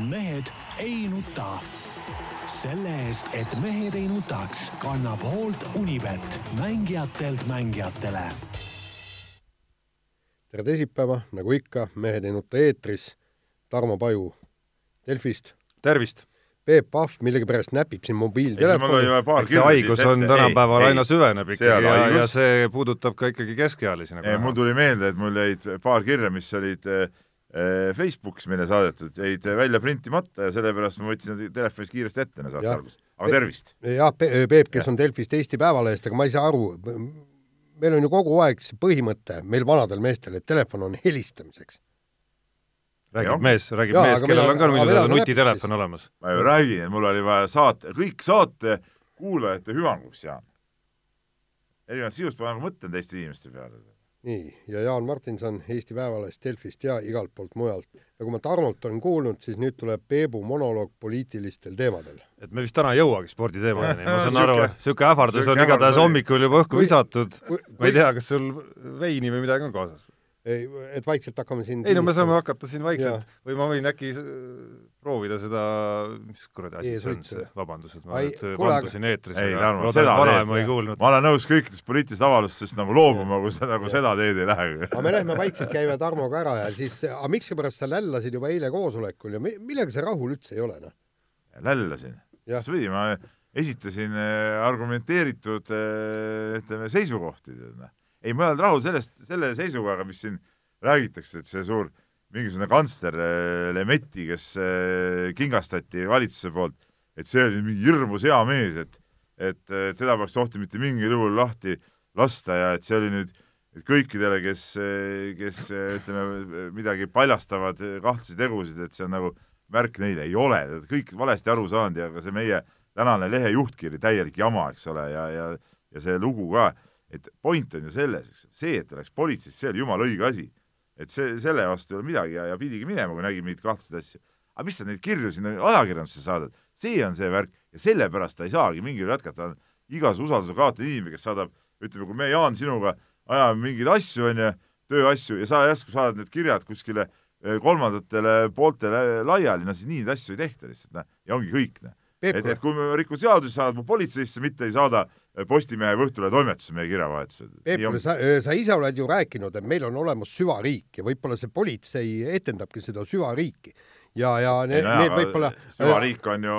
mehed ei nuta. selle eest, et mehed ei nutaks, kannab hoolt Unibet, mängijatelt mängijatele. tere teisipäeva, nagu ikka, Mehed ei nuta eetris. Tarmo Paju Delfist. tervist! Peep Pahv millegipärast näpib siin mobiiltelefoni. eks see haigus on tänapäeval aina süveneb ikkagi ja, ja see puudutab ka ikkagi keskealisi nagu. mul tuli meelde, et mul jäid paar kirja, mis olid äh, Facebookis meile saadetud, jäid välja printimata ja sellepärast ma võtsin nad telefonis kiiresti ette enne saate algust. aga tervist! jah, Peep, kes on Delfist Eesti Päevalehest, aga ma ei saa aru, meil on ju kogu aeg see põhimõte, meil vanadel meestel, et telefon on helistamiseks räägib mees, räägib ja, mees, kellel on ka muidu nutitelefon olemas. ma ju räägin, et mul oli vaja saate, kõik saate kuulajate hüvanguks, Jaan. erinevalt sinust ma nagu mõtlen teiste inimeste peale. Nii, ja Jaan Martinson Eesti Päevalehest, Delfist ja igalt poolt mujalt. nagu ma Tarmolt olen kuulnud, siis nüüd tuleb Peebu monoloog poliitilistel teemadel. et me vist täna ei jõuagi sporditeemadeni, ma saan aru, niisugune ähvardus on igatahes hommikul juba õhku visatud. ma ei tea, kas sul veini või midagi on kaasas ei, et vaikselt hakkame siin ei no me saame hakata siin vaikselt ja. või ma võin äkki proovida seda, mis kuradi asi see on, see, vabandust, et ma Ai, nüüd vandusin eetris, aga et vanaema ei kuulnud. ma olen nõus kõikidest poliitilistest avaldustest nagu loobuma, kui sa nagu seda teed ei lähe. aga me lähme vaikselt, käime Tarmoga ära ja siis, aga miskipärast sa lällasid juba eile koosolekul ja millega sa rahul üldse ei ole, noh? lällasin? vastupidi, ma esitasin äh, argumenteeritud äh, ütleme, seisukohti, tead noh ei, ma olen rahul sellest, selle seisukohaga, mis siin räägitakse, et see suur mingisugune kantsler äh, Lemetti, kes äh, kingastati valitsuse poolt, et see oli mingi hirmus hea mees, et et teda poleks tohtinud mitte mingil juhul lahti lasta ja et see oli nüüd et kõikidele, kes, kes ütleme, midagi paljastavad kahtlasi tegusid, et see on nagu märk neile, ei ole, kõik valesti aru saanud ja ka see meie tänane lehe juhtkiri, täielik jama, eks ole, ja, ja ja see lugu ka et point on ju selles, eks, see, et ta läks politseisse, see oli jumala õige asi. et see, selle vastu ei ole midagi ja, ja pidigi minema, kui nägi mingeid kahtlaseid asju. aga mis sa neid kirju sinna ajakirjandusse saadad, see on see värk ja sellepärast ta ei saagi mingil jätkata, igasuguse usalduse kaotav inimene, kes saadab, ütleme, kui me, Jaan, sinuga ajame mingeid asju, on ju, tööasju ja sa järsku saadad need kirjad kuskile eh, kolmandatele pooltele laiali, no siis nii neid asju ei tehta lihtsalt, noh, ja ongi kõik, noh. Et, et kui ma rikun seadusi, saadad mu politseisse, mitte ei saada Postimehe või Õhtulehe toimetusse meie kirjavahetused. Peep, sa, sa ise oled ju rääkinud, et meil on olemas süvariik ja võib-olla see politsei etendabki seda süvariiki ja, ja need, need võib-olla süvariik on ju,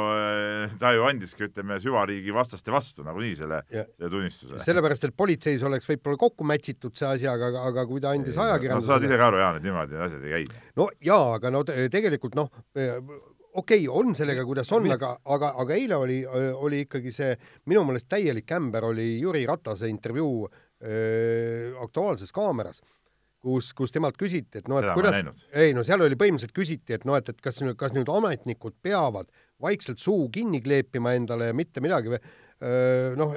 ta ju andiski, ütleme, süvariigi vastaste vastu nagunii selle, selle tunnistuse. sellepärast, et politseis oleks võib-olla kokku mätsitud see asi, aga, aga kui ta andis ajakirjandusele no sa saad ise ka aru, Jaan, et niimoodi asjad ei käi. no jaa, aga no tegelikult noh, okei okay,, on sellega, kuidas on, aga, aga, aga eile oli, oli ikkagi see minu meelest täielik ämber oli Jüri Ratase intervjuu öö, Aktuaalses Kaameras, kus, kus temalt küsiti, et noh, et Seda kuidas, ei no seal oli põhimõtteliselt küsiti, et noh, et, et kas, kas nüüd ametnikud peavad vaikselt suu kinni kleepima endale ja mitte midagi või noh,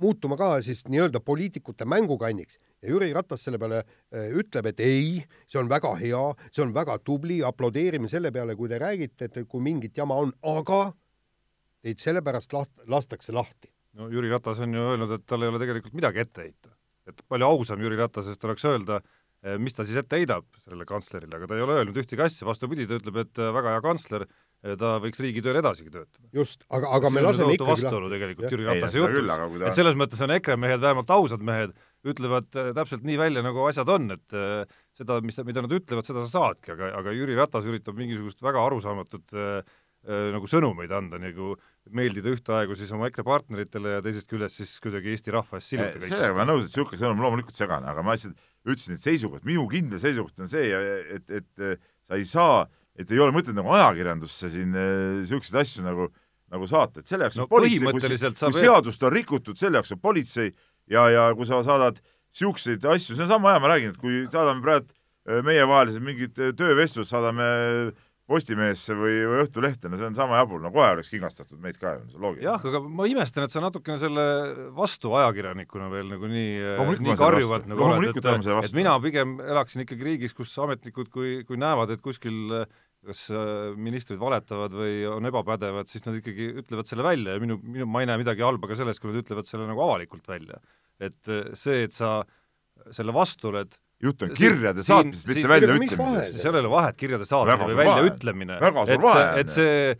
muutuma ka siis nii-öelda poliitikute mängukanniks ja Jüri Ratas selle peale äh, ütleb, et ei, see on väga hea, see on väga tubli, aplodeerime selle peale, kui te räägite, et kui mingit jama on, aga teid sellepärast laht-, lastakse lahti. no Jüri Ratas on ju öelnud, et tal ei ole tegelikult midagi ette heita. et palju ausam Jüri Ratasest oleks öelda, äh, mis ta siis ette heidab sellele kantslerile, aga ta ei ole öelnud ühtegi asja, vastupidi, ta ütleb, et äh, väga hea kantsler, ta võiks riigitööl edasigi töötada. just, aga, aga me laseme ikkagi vastuolu tegelikult Jüri Ratase jutus, ta... et selles mõttes on EKRE mehed vähemalt ausad mehed, ütlevad äh, täpselt nii välja, nagu asjad on, et äh, seda, mis, mida nad ütlevad, seda sa saadki, aga, aga Jüri Ratas üritab mingisugust väga arusaamatut äh, äh, nagu sõnumeid anda, nagu meeldida ühtaegu siis oma EKRE partneritele ja teisest küljest siis kuidagi Eesti rahva eest kõike. sellega ma olen nõus, et niisugune sõnum loomulikult segane, aga ma lihtsalt ütlesin, et seisukoht, minu kindel seisukoht on see, et, et sa ei saa, et ei ole mõtet nagu ajakirjandusse siin niisuguseid asju nagu nagu saata, et selle jaoks no, on politsei, kui, kui seadust on rikutud, selle jaoks on politsei ja, ja kui sa saadad niisuguseid asju, see on sama hea, ma räägin, et kui saadame praegu äh, meievahelised mingid äh, töövestlused, saadame Postimehesse või, või Õhtulehte, no see on sama jabur, no kohe oleks kingastatud meid ka ju, see on loogiline. jah, aga ma imestan, et sa natukene selle vastu ajakirjanikuna veel nagu nii, äh, nii karjuvalt nagu oled, et, et mina pigem elaksin ikkagi riigis, kus ametnikud, kui, kui näevad, et kuskil kas ministrid valetavad või on ebapädevad, siis nad ikkagi ütlevad selle välja ja minu, minu, ma ei näe midagi halba ka selles, kui nad ütlevad selle nagu avalikult välja. et see, et sa selle vastu oled, jutt on kirjade saatmisest, mitte väljaütlemisest. seal ei ole vahet, kirjade saatmine või väljaütlemine. et, et see,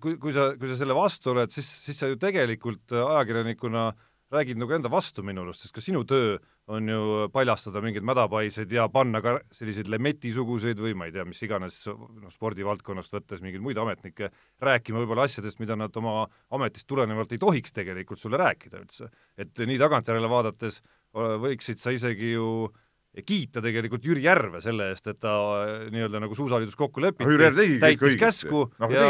kui, kui sa, kui sa selle vastu oled, siis, siis sa ju tegelikult ajakirjanikuna räägid nagu enda vastu minu arust, sest ka sinu töö on ju paljastada mingeid mädapaiseid ja panna ka selliseid Lemeti-suguseid või ma ei tea, mis iganes noh, spordivaldkonnast võttes mingeid muid ametnikke rääkima võib-olla asjadest, mida nad oma ametist tulenevalt ei tohiks tegelikult sulle rääkida üldse. et nii tagantjärele vaadates võiksid sa isegi ju äh, ja kiita tegelikult Jüri Järve selle eest, et ta äh, nii-öelda nagu suusaliidus kokku lepiti täitis käsku no, ja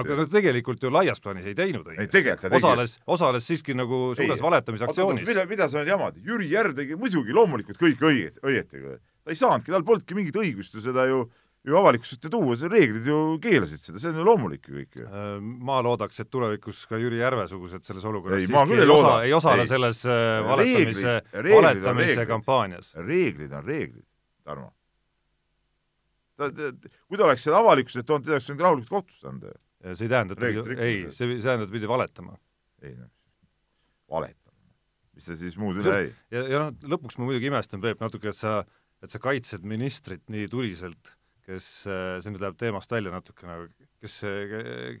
aga no tegelikult ju laias plaanis ei teinud õigesti. osales, osales siiski nagu suures valetamisaktsioonis. mida, mida sa nüüd jamad, Jüri Järv tegi muidugi loomulikult kõik õiget, õieti, ta ei saanudki, tal polnudki mingit õigust ju seda ju ju avalikkuse ette tuua, see reeglid ju keelasid seda, see on ju loomulik ju kõik ju. Äh, ma loodaks, et tulevikus ka Jüri Järve-sugused selles olukorras ei, siiski ei, osa, ei osale ei. selles äh, valetamise, valetamise kampaanias. reeglid on reeglid, Tarmo. ta, ta, kui ta oleks selle avalikkuse ette toonud, teda oleks võinud rahulikult kohtusse anda ju. see ei tähenda, et pidi, ei, see, see tähendab, et pidi valetama. ei noh, valetama. mis ta siis muud üle jäi? ja, ja noh, lõpuks ma muidugi imestan, Peep, natuke, et sa, et sa kaitsed ministrit nii tuliselt kes, äh, see nüüd läheb teemast välja natukene, kes,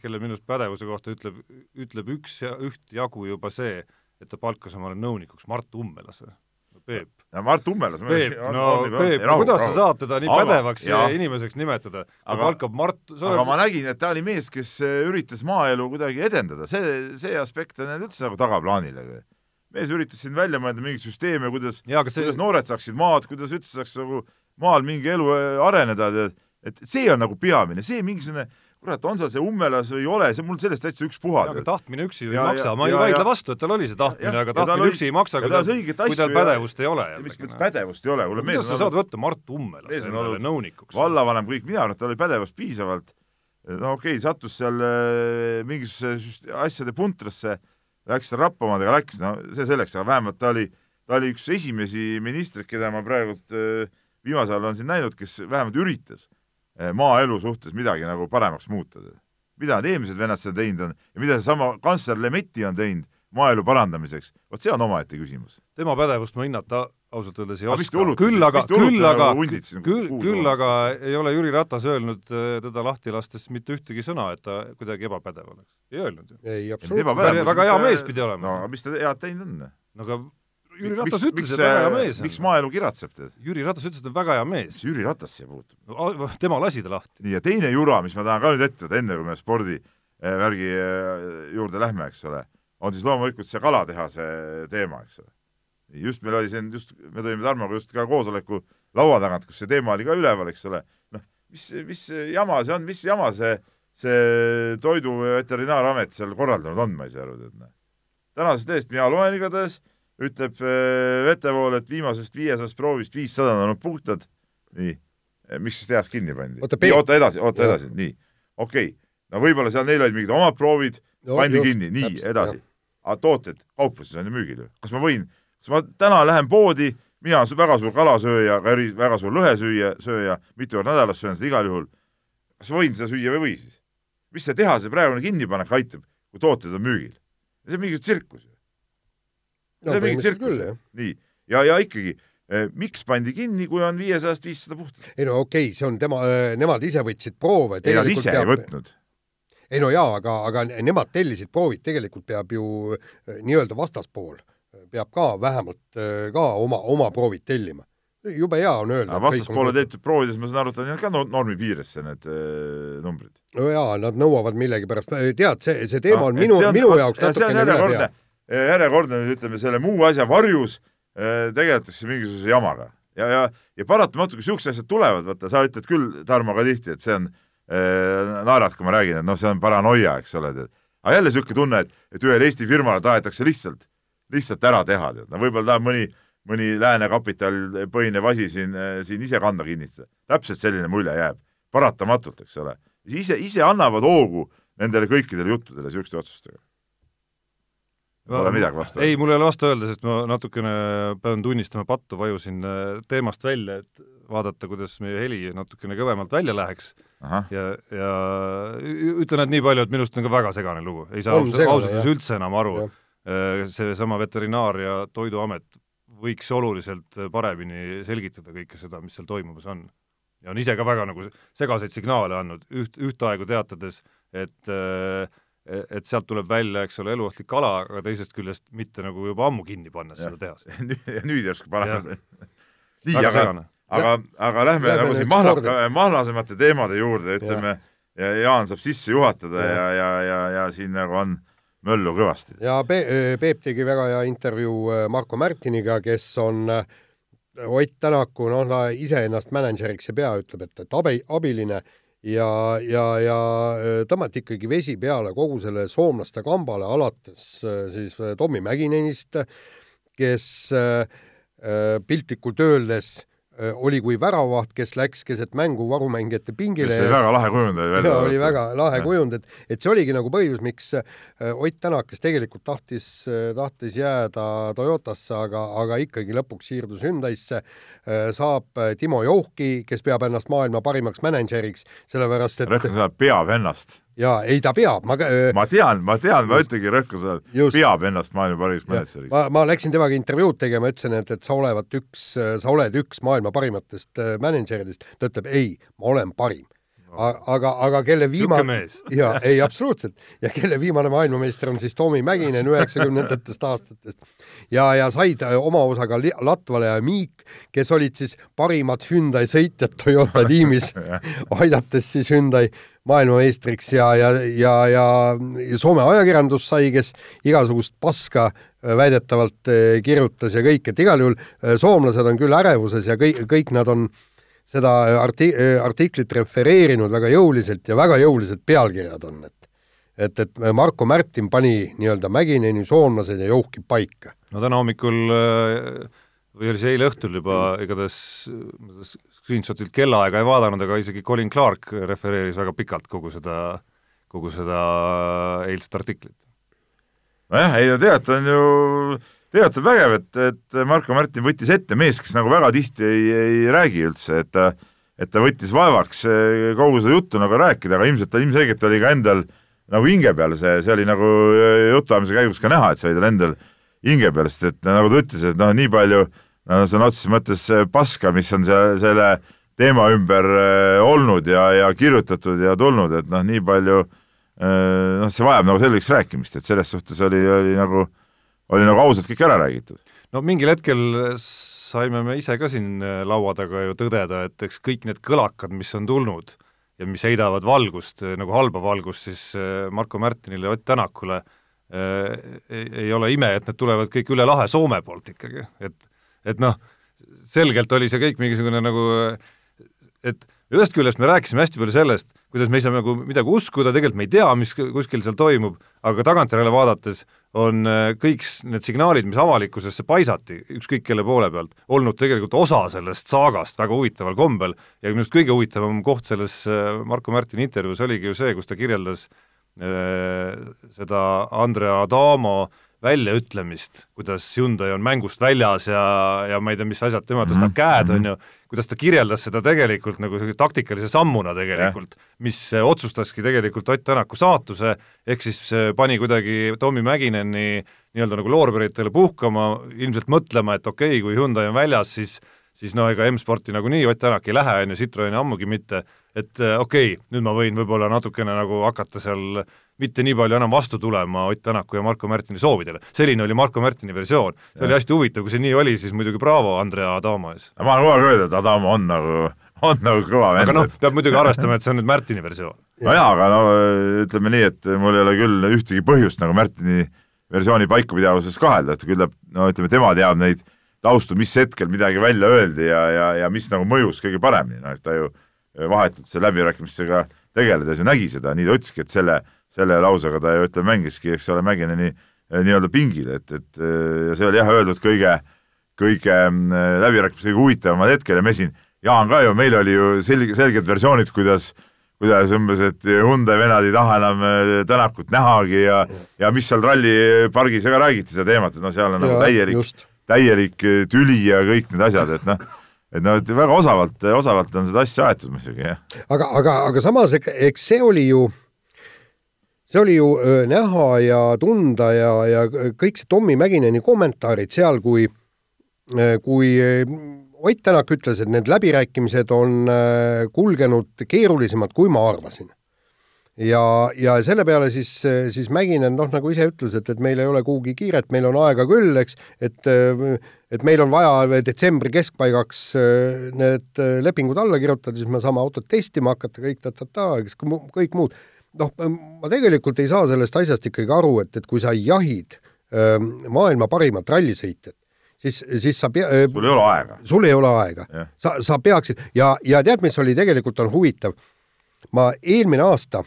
kelle minu arust pädevuse kohta ütleb, ütleb üks ja ühtjagu juba see, et ta palkas omale nõunikuks Mart Ummelase. Peep. Mart Ummelas Peep, no Peep, kuidas rahu. sa saad teda nii aga, pädevaks ja. inimeseks nimetada? ta palkab Mart aga oled... ma nägin, et ta oli mees, kes äh, üritas maaelu kuidagi edendada, see, see aspekt on üldse nagu tagaplaanile. Mees üritas siin välja mõelda mingeid süsteeme, kuidas, see... kuidas noored saaksid maad, kuidas üldse saaks nagu maal mingi elu äh, areneda, tead, et see on nagu peamine, see mingisugune kurat, on sa see ummelas või ei ole, see mul sellest täitsa ükspuha. aga tahtmine üksi ju ei maksa, ma ei vaidle vastu, et tal oli see tahtmine, aga tahtmine üksi ei maksa, kui tal, kui tal pädevust ei ole. mis mõttes pädevust ei ole, kuule mees kuidas sa saad võtta Mart Ummelast endale nõunikuks? vallavanem, kõik, mina arvan, et tal oli pädevust piisavalt, no okei okay,, sattus seal äh, mingisuguse asjade puntrasse, läks seal rappamadega, läks, no see selleks, aga vähemalt ta oli, ta oli üks esimesi ministreid, keda ma praegult äh, viimasel ajal olen siin näinud, kes vähemalt üritas eh, maaelu suhtes midagi nagu paremaks muuta. mida need eelmised venelased teinud on ja mida seesama kantsler Lemetti on teinud maaelu parandamiseks, vot see on omaette küsimus. tema pädevust ma hinnata ausalt öeldes ei oska, küll aga, küll aga, küll, küll aga ei ole Jüri Ratas öelnud eh, teda lahti lastes mitte ühtegi sõna, et ta kuidagi ebapädev oleks. ei öelnud ju. ei, absoluutselt. väga hea mees pidi olema. no mis ta head teinud on? no aga Jüri Ratas miks, ütles, et väga hea mees on. miks maaelu kiratseb tead? Jüri Ratas ütles, et ta on väga hea mees. mis Jüri Ratas siia puutub no,? tema lasi ta lahti. nii, ja teine jura, mis ma tahan ka nüüd ette võtta, enne kui me spordivärgi eh, eh, juurde lähme, eks ole, on siis loomulikult see kalatehase teema, eks ole. Just meil oli siin, just me tõime Tarmoga just ka koosoleku laua tagant, kus see teema oli ka üleval, eks ole, noh, mis, mis jama see on, mis jama see, see Toidu Veterinaaramet seal korraldanud on, ma ei saa aru, tead, noh. tänasest lehest mina loen igatahes ütleb äh, Vetevool, et viimasest viiesajast proovist viissada on olnud puhtad. nii, äh, miks siis tehas kinni pandi? oota edasi, oota edasi, nii, okei okay., no võib-olla seal neil olid mingid omad proovid no,, pandi just, kinni, nii, edasi. aga tooted kaupluses on ju müügil ju, kas ma võin, kas ma täna lähen poodi, mina olen väga suur kalasööja, väga suur lõhesüüja, sööja, mitu korda nädalas söön seda igal juhul. kas ma võin seda süüa või ei või siis? mis see tehase praegune kinnipanek aitab, kui tooted on müügil? see on mingi tsirkus ju no, see on mingi tsirkus. nii, ja, ja ikkagi eh, miks pandi kinni, kui on viiesajast viissada puhtalt? ei no okei okay,, see on tema, eh, nemad ise võtsid proove. ei, nad ise peab... ei võtnud. ei no jaa, aga, aga nemad tellisid proovid, tegelikult peab ju eh, nii-öelda vastaspool peab ka vähemalt ka oma, oma proovid tellima. jube hea on öelda. vastaspoole tehtud proovides, ma saan aru, et on ka normi piiresse need äh, numbrid. no jaa, nad nõuavad millegipärast, tead, see, see teema no, on minu, minu jaoks natukene üle pea järjekordne, ütleme selle muu asja varjus tegeletakse mingisuguse jamaga ja, ja, ja paratamatult, kui siuksed asjad tulevad, vaata, sa ütled küll, Tarmo, ka tihti, et see on äh,, naerad, kui ma räägin, et noh, see on paranoia, eks ole, aga jälle niisugune tunne, et, et ühele Eesti firmale tahetakse lihtsalt, lihtsalt ära teha, tead, no võib-olla tahab mõni, mõni lääne kapital põhinev asi siin, siin ise kanda kinnitada. täpselt selline mulje jääb, paratamatult, eks ole. ise, ise annavad hoogu nendele kõikidele juttudele niisuguste otsustega. Pole no, midagi vastu ei, mul ei ole vastu öelda, sest ma natukene pean tunnistama, pattu vajusin äh, teemast välja, et vaadata, kuidas meie heli natukene kõvemalt välja läheks. ja, ja ütlen, et nii palju, et minu arust on ka väga segane lugu, ei saa ausalt öeldes üldse enam aru. Äh, seesama Veterinaar- ja Toiduamet võiks oluliselt paremini selgitada kõike seda, mis seal toimumas on. ja on ise ka väga nagu segaseid signaale andnud, üht, ühtaegu teatades, et et sealt tuleb välja, eks ole, eluohtlik kala, aga teisest küljest mitte nagu juba ammu kinni pannes seda tehast. ja nüüd järsku panevad. nii, aga, aga, aga lähme ja, nagu siin mahlaka, mahlasemate teemade juurde, ütleme, ja Jaan saab sisse juhatada ja, ja, ja, ja, ja siin nagu on möllu kõvasti. ja Pe Peep tegi väga hea intervjuu äh, Marko Märtiniga, kes on äh, Ott Tänaku, noh, ta iseennast mänedžeriks ei pea, ütleb, et, et abi, abiline ja, ja, ja tõmmati ikkagi vesi peale kogu selle soomlaste kambale, alates siis Tommy Mäkinenist, kes piltlikult öeldes Äh, oli kui väravaht, kes läks keset mängu varumängijate pingile. see oli väga lahe kujund oli välja. oli väga lahe kujund, et, et see oligi nagu põhjus, miks äh, Ott Tänak, kes tegelikult tahtis, äh, tahtis jääda Toyotasse, aga, aga ikkagi lõpuks siirdus Hyundai'sse, saab Timo Johki, kes peab ennast maailma parimaks mänedžeriks, sellepärast et. on seda, peab ennast jaa, ei ta peab, ma ma tean, ma tean, ma ütlengi rõhku seda, peab ennast maailma parimaks mänedžeriks. ma, ma läksin temaga intervjuud tegema, ütlesin, et, et sa olevat üks, sa oled üks maailma parimatest äh, mänedžeridest, ta ütleb ei, ma olen parim aga, aga kelle viimane, jaa, ei absoluutselt, ja kelle viimane maailmameister on siis Toomi Mäkinen üheksakümnendatest aastatest. ja, ja said äh, oma osa ka Latvala ja Miik, kes olid siis parimad Hyundai sõitjad Toyota tiimis aidates siis Hyundai maailmameistriks ja, ja, ja, ja Soome ajakirjandus sai, kes igasugust paska äh, väidetavalt äh, kirjutas ja kõik, et igal juhul soomlased on küll ärevuses ja kõik, kõik nad on äh, seda arti-, artiklit refereerinud väga jõuliselt ja väga jõulised pealkirjad on, et et, et Marko Märtin pani nii-öelda Mägineni soomlased ja Jouki paika. no täna hommikul või oli see eile õhtul juba, igatahes screenshotilt kellaaega ei vaadanud, aga isegi Colin Clark refereeris väga pikalt kogu seda, kogu seda eilset artiklit. nojah, ei no tead, ta on ju tegelikult on vägev, et, et Marko Märtin võttis ette mees, kes nagu väga tihti ei, ei räägi üldse, et ta, et ta võttis vaevaks eh, kogu seda juttu nagu rääkida, aga ilmselt ta ilmselgelt oli ka endal nagu hinge peal see, see oli nagu eh, jutuajamise käigus ka näha, et see oli tal endal hinge peal, sest et nagu ta ütles, et noh, nii palju no sõna otseses mõttes paska, mis on see, selle teema ümber eh, olnud ja, ja kirjutatud ja tulnud, et noh, nii palju noh, see vajab nagu selgeks rääkimist, et selles suhtes oli, oli nagu äh, oli nagu ausalt kõik ära räägitud. no mingil hetkel saime me ise ka siin äh, laua taga ju tõdeda, et eks kõik need kõlakad, mis on tulnud ja mis heidavad valgust, äh, nagu halba valgust siis äh, Marko Märtinile ja Ott Tänakule, ei, ole ime, et need tulevad kõik üle lahe Soome poolt ikkagi, et et noh, selgelt oli see kõik mingisugune nagu et ühest küljest me rääkisime hästi palju sellest, kuidas me ei saa nagu midagi uskuda, tegelikult me ei tea, mis kuskil seal toimub, aga tagantjärele vaadates on äh, kõik need signaalid, mis avalikkusesse paisati, ükskõik kelle poole pealt, olnud tegelikult osa sellest saagast väga huvitaval kombel ja minu arust kõige huvitavam koht selles äh, Marko Märtini intervjuus oligi ju see, kus ta kirjeldas äh, seda Andrea Adamo äh, väljaütlemist, kuidas Hyundai on mängust väljas ja, ja ma ei tea, mis asjad, tema tõstab mm -hmm. käed, on ju, kuidas ta kirjeldas seda tegelikult nagu taktikalise sammuna tegelikult, mis otsustaski tegelikult Ott Tänaku saatuse, ehk siis pani kuidagi Tommy Mäkineni nii-öelda nagu loorberitele puhkama, ilmselt mõtlema, et okei okay,, kui Hyundai on väljas, siis siis no ega M-sporti nagunii Ott Tänak ei lähe, on ju, Citroeni ammugi mitte, et okei okay,, nüüd ma võin võib-olla natukene nagu hakata seal äh, mitte nii palju enam vastu tulema Ott Tänaku ja Marko Märtini soovidele. selline oli Marko Märtini versioon. see oli hästi huvitav, kui see nii oli, siis muidugi braavo Andrea Adamo ees. ma kogu aeg öelnud, et Adamo on nagu, on nagu kõva vend. aga noh, peab muidugi arvestama, et see on nüüd Märtini versioon. no jaa, aga no ütleme nii, et mul ei ole küll ühtegi põhjust nagu Märtini versiooni paikapidavuses kahelda, et küll ta, no ütleme, tema teab neid taustu, mis hetkel midagi välja öeldi ja, ja, ja mis nagu mõjus kõige paremini, noh, et ta ju vahetult selle läbirääkimistega tegeledes ju nägi seda, nii ta ütleski, et selle selle lausega ta ju ütleme, mängiski, eks ole, Mägineni eh, nii-öelda pingil, et, et eh, ja see oli jah öeldud kõige, kõige mm, eh, läbirääkimiste kõige huvitavamal hetkel ja me siin, Jaan ka ju, meil oli ju selge, selged versioonid, kuidas kuidas umbes, et Hyundai venad ei taha enam Tänakut nähagi ja ja mis seal rallipargis ka räägiti seda teemat, et noh, seal on ja, nagu täielik, täielik tüli ja kõik need asjad, et noh, et noh, et väga osavalt, osavalt on seda asja aetud muidugi, jah. aga, aga, aga samas, eks see oli ju see oli ju näha ja tunda ja, ja kõik see Tommy Mäkineni kommentaarid seal, kui kui Ott Tänak ütles, et need läbirääkimised on kulgenud keerulisemalt, kui ma arvasin ja, ja selle peale siis, siis Mäkinen noh, nagu ise ütles, et, et meil ei ole kuhugi kiiret, meil on aega küll, eks, et et meil on vaja detsembri keskpaigaks need lepingud alla kirjutada, siis me saame autot testima hakata, kõik ta-ta-ta, eks kõik muud. Noh, ma tegelikult ei saa sellest asjast ikkagi aru, et, et kui sa jahid maailma parimat rallisõitjat, siis, siis sa pea-. sul ei ole aega. sul ei ole aega. sa, sa peaksid ja, ja tead, mis oli tegelikult on huvitav? ma eelmine aasta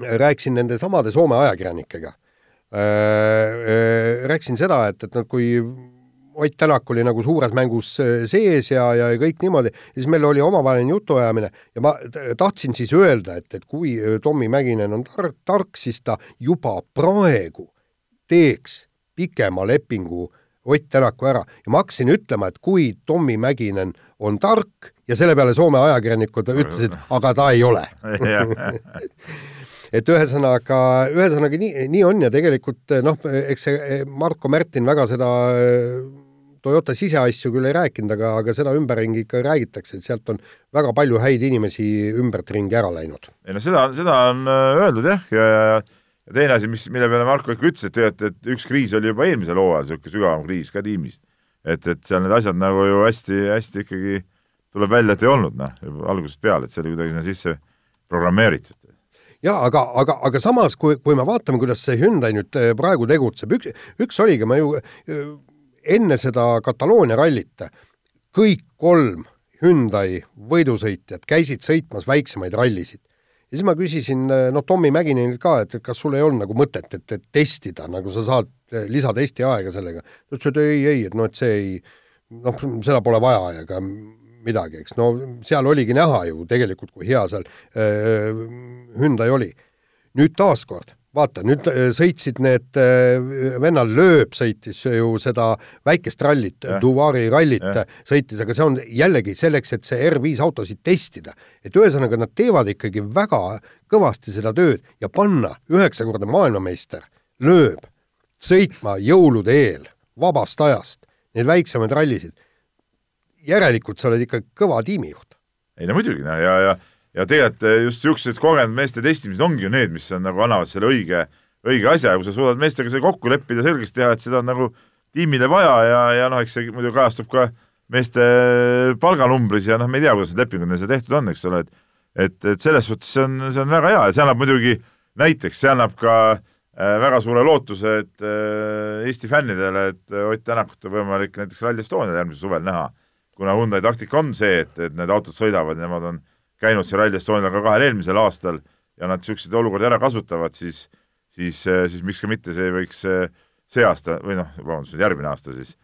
rääkisin nende samade Soome ajakirjanikega. Äh, äh, rääkisin seda, et, et noh, kui Ott Tänak oli nagu suures mängus äh, sees ja, ja kõik niimoodi, siis meil oli omavaheline jutuajamine ja ma tahtsin siis öelda, et, et kui Tommy Mäkinen on tark, tark, siis ta juba praegu teeks pikema lepingu Ott Tänaku ära. Ja ma hakkasin ütlema, et kui Tommy Mäkinen on tark ja selle peale Soome ajakirjanikud ütlesid, aga ta ei ole. Et ühesõnaga, ühesõnaga nii, nii on ja tegelikult noh, eks see Marko Märtin väga seda Toyota siseasju küll ei rääkinud, aga, aga seda ümberringi ikka räägitakse, et sealt on väga palju häid inimesi ümbert ringi ära läinud. ei no seda, seda on äh, öeldud jah, ja, ja, ja teine asi, mis, mille peale Marko ikka ütles, et tegelikult, et üks kriis oli juba eelmisel hooajal, niisugune sügavam kriis ka tiimis. et, et seal need asjad nagu ju hästi-hästi ikkagi tuleb välja, et ei olnud noh, algusest peale, et see oli kuidagi sinna sisse programmeeritud jaa, aga, aga, aga samas, kui, kui me vaatame, kuidas see Hyundai nüüd äh, praegu tegutseb, üks, üks oligi, ma ju äh, enne seda Kataloonia rallit kõik kolm Hyundai võidusõitjad käisid sõitmas väiksemaid rallisid. ja siis ma küsisin noh, Tommy Mäkinenilt ka, et, et kas sul ei olnud nagu mõtet, et, et testida, nagu sa saad lisatesti aega sellega. ta ütles, et ei, ei, et noh, et see ei, noh, seda pole vaja, ega midagi, eks no seal oligi näha ju tegelikult, kui hea seal äh, Hyundai oli. nüüd taaskord, vaata, nüüd äh, sõitsid need äh,, vennal Lööb sõitis ju seda väikest rallit, Duvari rallit sõitis, aga see on jällegi selleks, et see R5 autosid testida. et ühesõnaga, nad teevad ikkagi väga kõvasti seda tööd ja panna üheksakordne maailmameister Lööb sõitma jõulude eel, vabast ajast, neid väiksemaid rallisid järelikult sa oled ikka kõva tiimijuht. ei no muidugi, no ja, ja, ja tegelikult eh, just niisugused kogenud meeste testimised ongi ju need, mis on nagu annavad selle õige, õige asja. Ja kui sa suudad meestega selle kokku leppida, selgeks teha, et seda on nagu tiimile vaja ja, ja noh, eks see muidu kajastub ka meeste palganumbris ja noh, me ei tea, kuidas need lepingud neil seal tehtud on, eks ole, et et, et selles suhtes see on, see on väga hea. Ja see annab muidugi näiteks, see annab ka äh, väga suure lootuse, et äh, Eesti fännidele, et Ott Tänakut on võimalik näiteks Rally Estonial järgmisel suvel näha. Kuna Hyundai taktika on see, et, et need autod sõidavad, nemad on käinud siin Rally Estonial ka kahel eelmisel aastal ja nad niisuguseid olukordi ära kasutavad, siis siis, siis miks ka mitte, see võiks see aasta või noh, vabandust, järgmine aasta siis,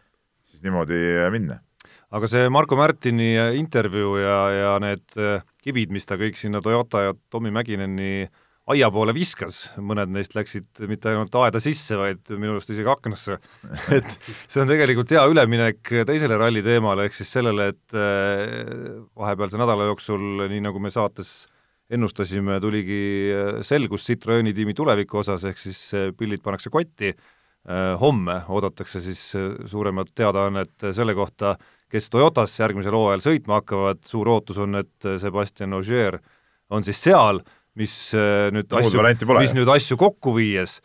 siis niimoodi minna. aga see Marko Märtini intervjuu ja, ja need kivid, mis ta kõik sinna Toyota ja Tommy Mäkineni äh, aia poole viskas, mõned neist läksid mitte ainult aeda sisse, vaid minu arust isegi aknasse. et see on tegelikult hea üleminek teisele ralli teemale, ehk siis sellele, et äh, vahepealse nädala jooksul, nii nagu me saates ennustasime, tuligi äh, selgus Citroeni tiimi tuleviku osas, ehk siis äh, pillid pannakse kotti, homme oodatakse siis suuremat teadaannet selle kohta, kes Toyotas järgmisel hooajal sõitma hakkavad, suur ootus on, et Sebastian Ogier on siis seal mis äh, nüüd no, asju, mis nüüd asju kokku viies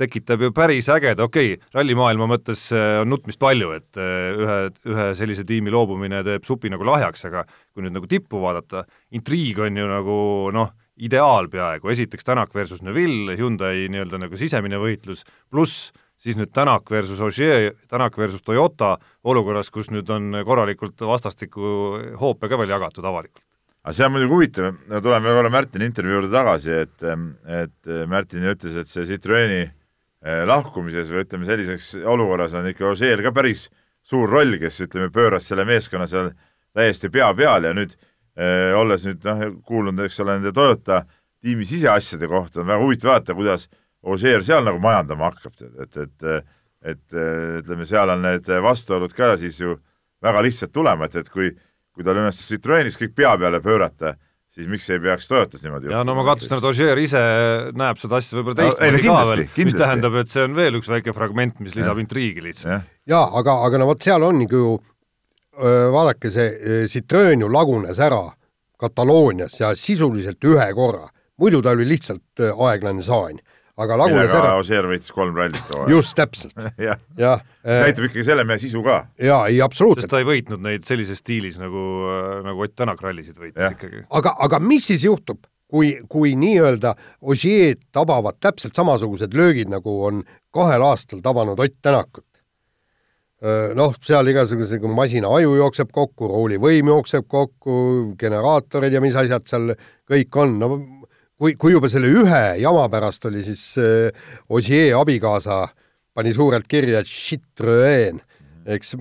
tekitab ju päris ägeda, okei okay,, rallimaailma mõttes äh, on nutmist palju, et äh, ühe, ühe sellise tiimi loobumine teeb supi nagu lahjaks, aga kui nüüd nagu tippu vaadata, intriig on ju nagu noh, ideaal peaaegu, esiteks Tänak versus Neville, Hyundai nii-öelda nagu sisemine võitlus, pluss siis nüüd Tänak versus Ogier, Tänak versus Toyota olukorras, kus nüüd on korralikult vastastikku hoope ka veel jagatud avalikult aga see on muidugi huvitav, tuleme korra Märtini intervjuu juurde tagasi, et, et Märtin ütles, et see Citroeni eh, lahkumises või ütleme, sellises olukorras on ikka Ožeel ka päris suur roll, kes ütleme, pööras selle meeskonna seal täiesti pea peale ja nüüd eh, olles nüüd noh, kuulnud, eks ole, nende Toyota tiimi siseasjade kohta, on väga huvitav vaadata, kuidas Ožeer seal nagu majandama hakkab, et, et et ütleme, seal on need vastuolud ka siis ju väga lihtsalt tulema, et, et kui kui tal õnnestus Citroenis kõik pea peale pöörata, siis miks ei peaks Toyotas niimoodi ja no ma kahtlustan, et Ogier ise näeb seda asja võib-olla teistmoodi no, ka veel, mis tähendab, et see on veel üks väike fragment, mis lisab ja. intriigi lihtsalt. jaa, aga, aga no vot seal ongi ju, vaadake, see Citroen ju lagunes ära Kataloonias ja sisuliselt ühe korra, muidu ta oli lihtsalt aeglane saan aga lagunes ära. Ossier võitis kolm rallit. just, täpselt jah ja, see äh, näitab ikkagi selle mehe sisu ka. jaa, ei absoluutselt. sest ta ei võitnud neid sellises stiilis, nagu, nagu Ott Tänak rallisid võitis ja. ikkagi. aga, aga mis siis juhtub, kui, kui nii-öelda Ossier'd tabavad täpselt samasugused löögid, nagu on kahel aastal tabanud Ott Tänakut? Äh, noh, seal igasuguse masina aju jookseb kokku, roolivõim jookseb kokku, generaatorid ja mis asjad seal kõik on, no kui, kui juba selle ühe jama pärast oli siis äh, Ossier abikaasa pani suurelt kirja eks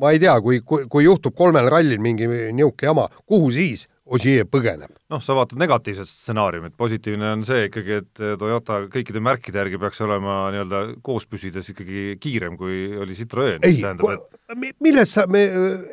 ma ei tea, kui, kui, kui juhtub kolmel rallil mingi niisugune jama, kuhu siis Ogier põgeneb. noh, sa vaatad negatiivset stsenaariumit, positiivne on see ikkagi, et Toyota kõikide märkide järgi peaks olema nii-öelda koos püsides ikkagi kiirem, kui oli Citroen. ei, millest sa, me,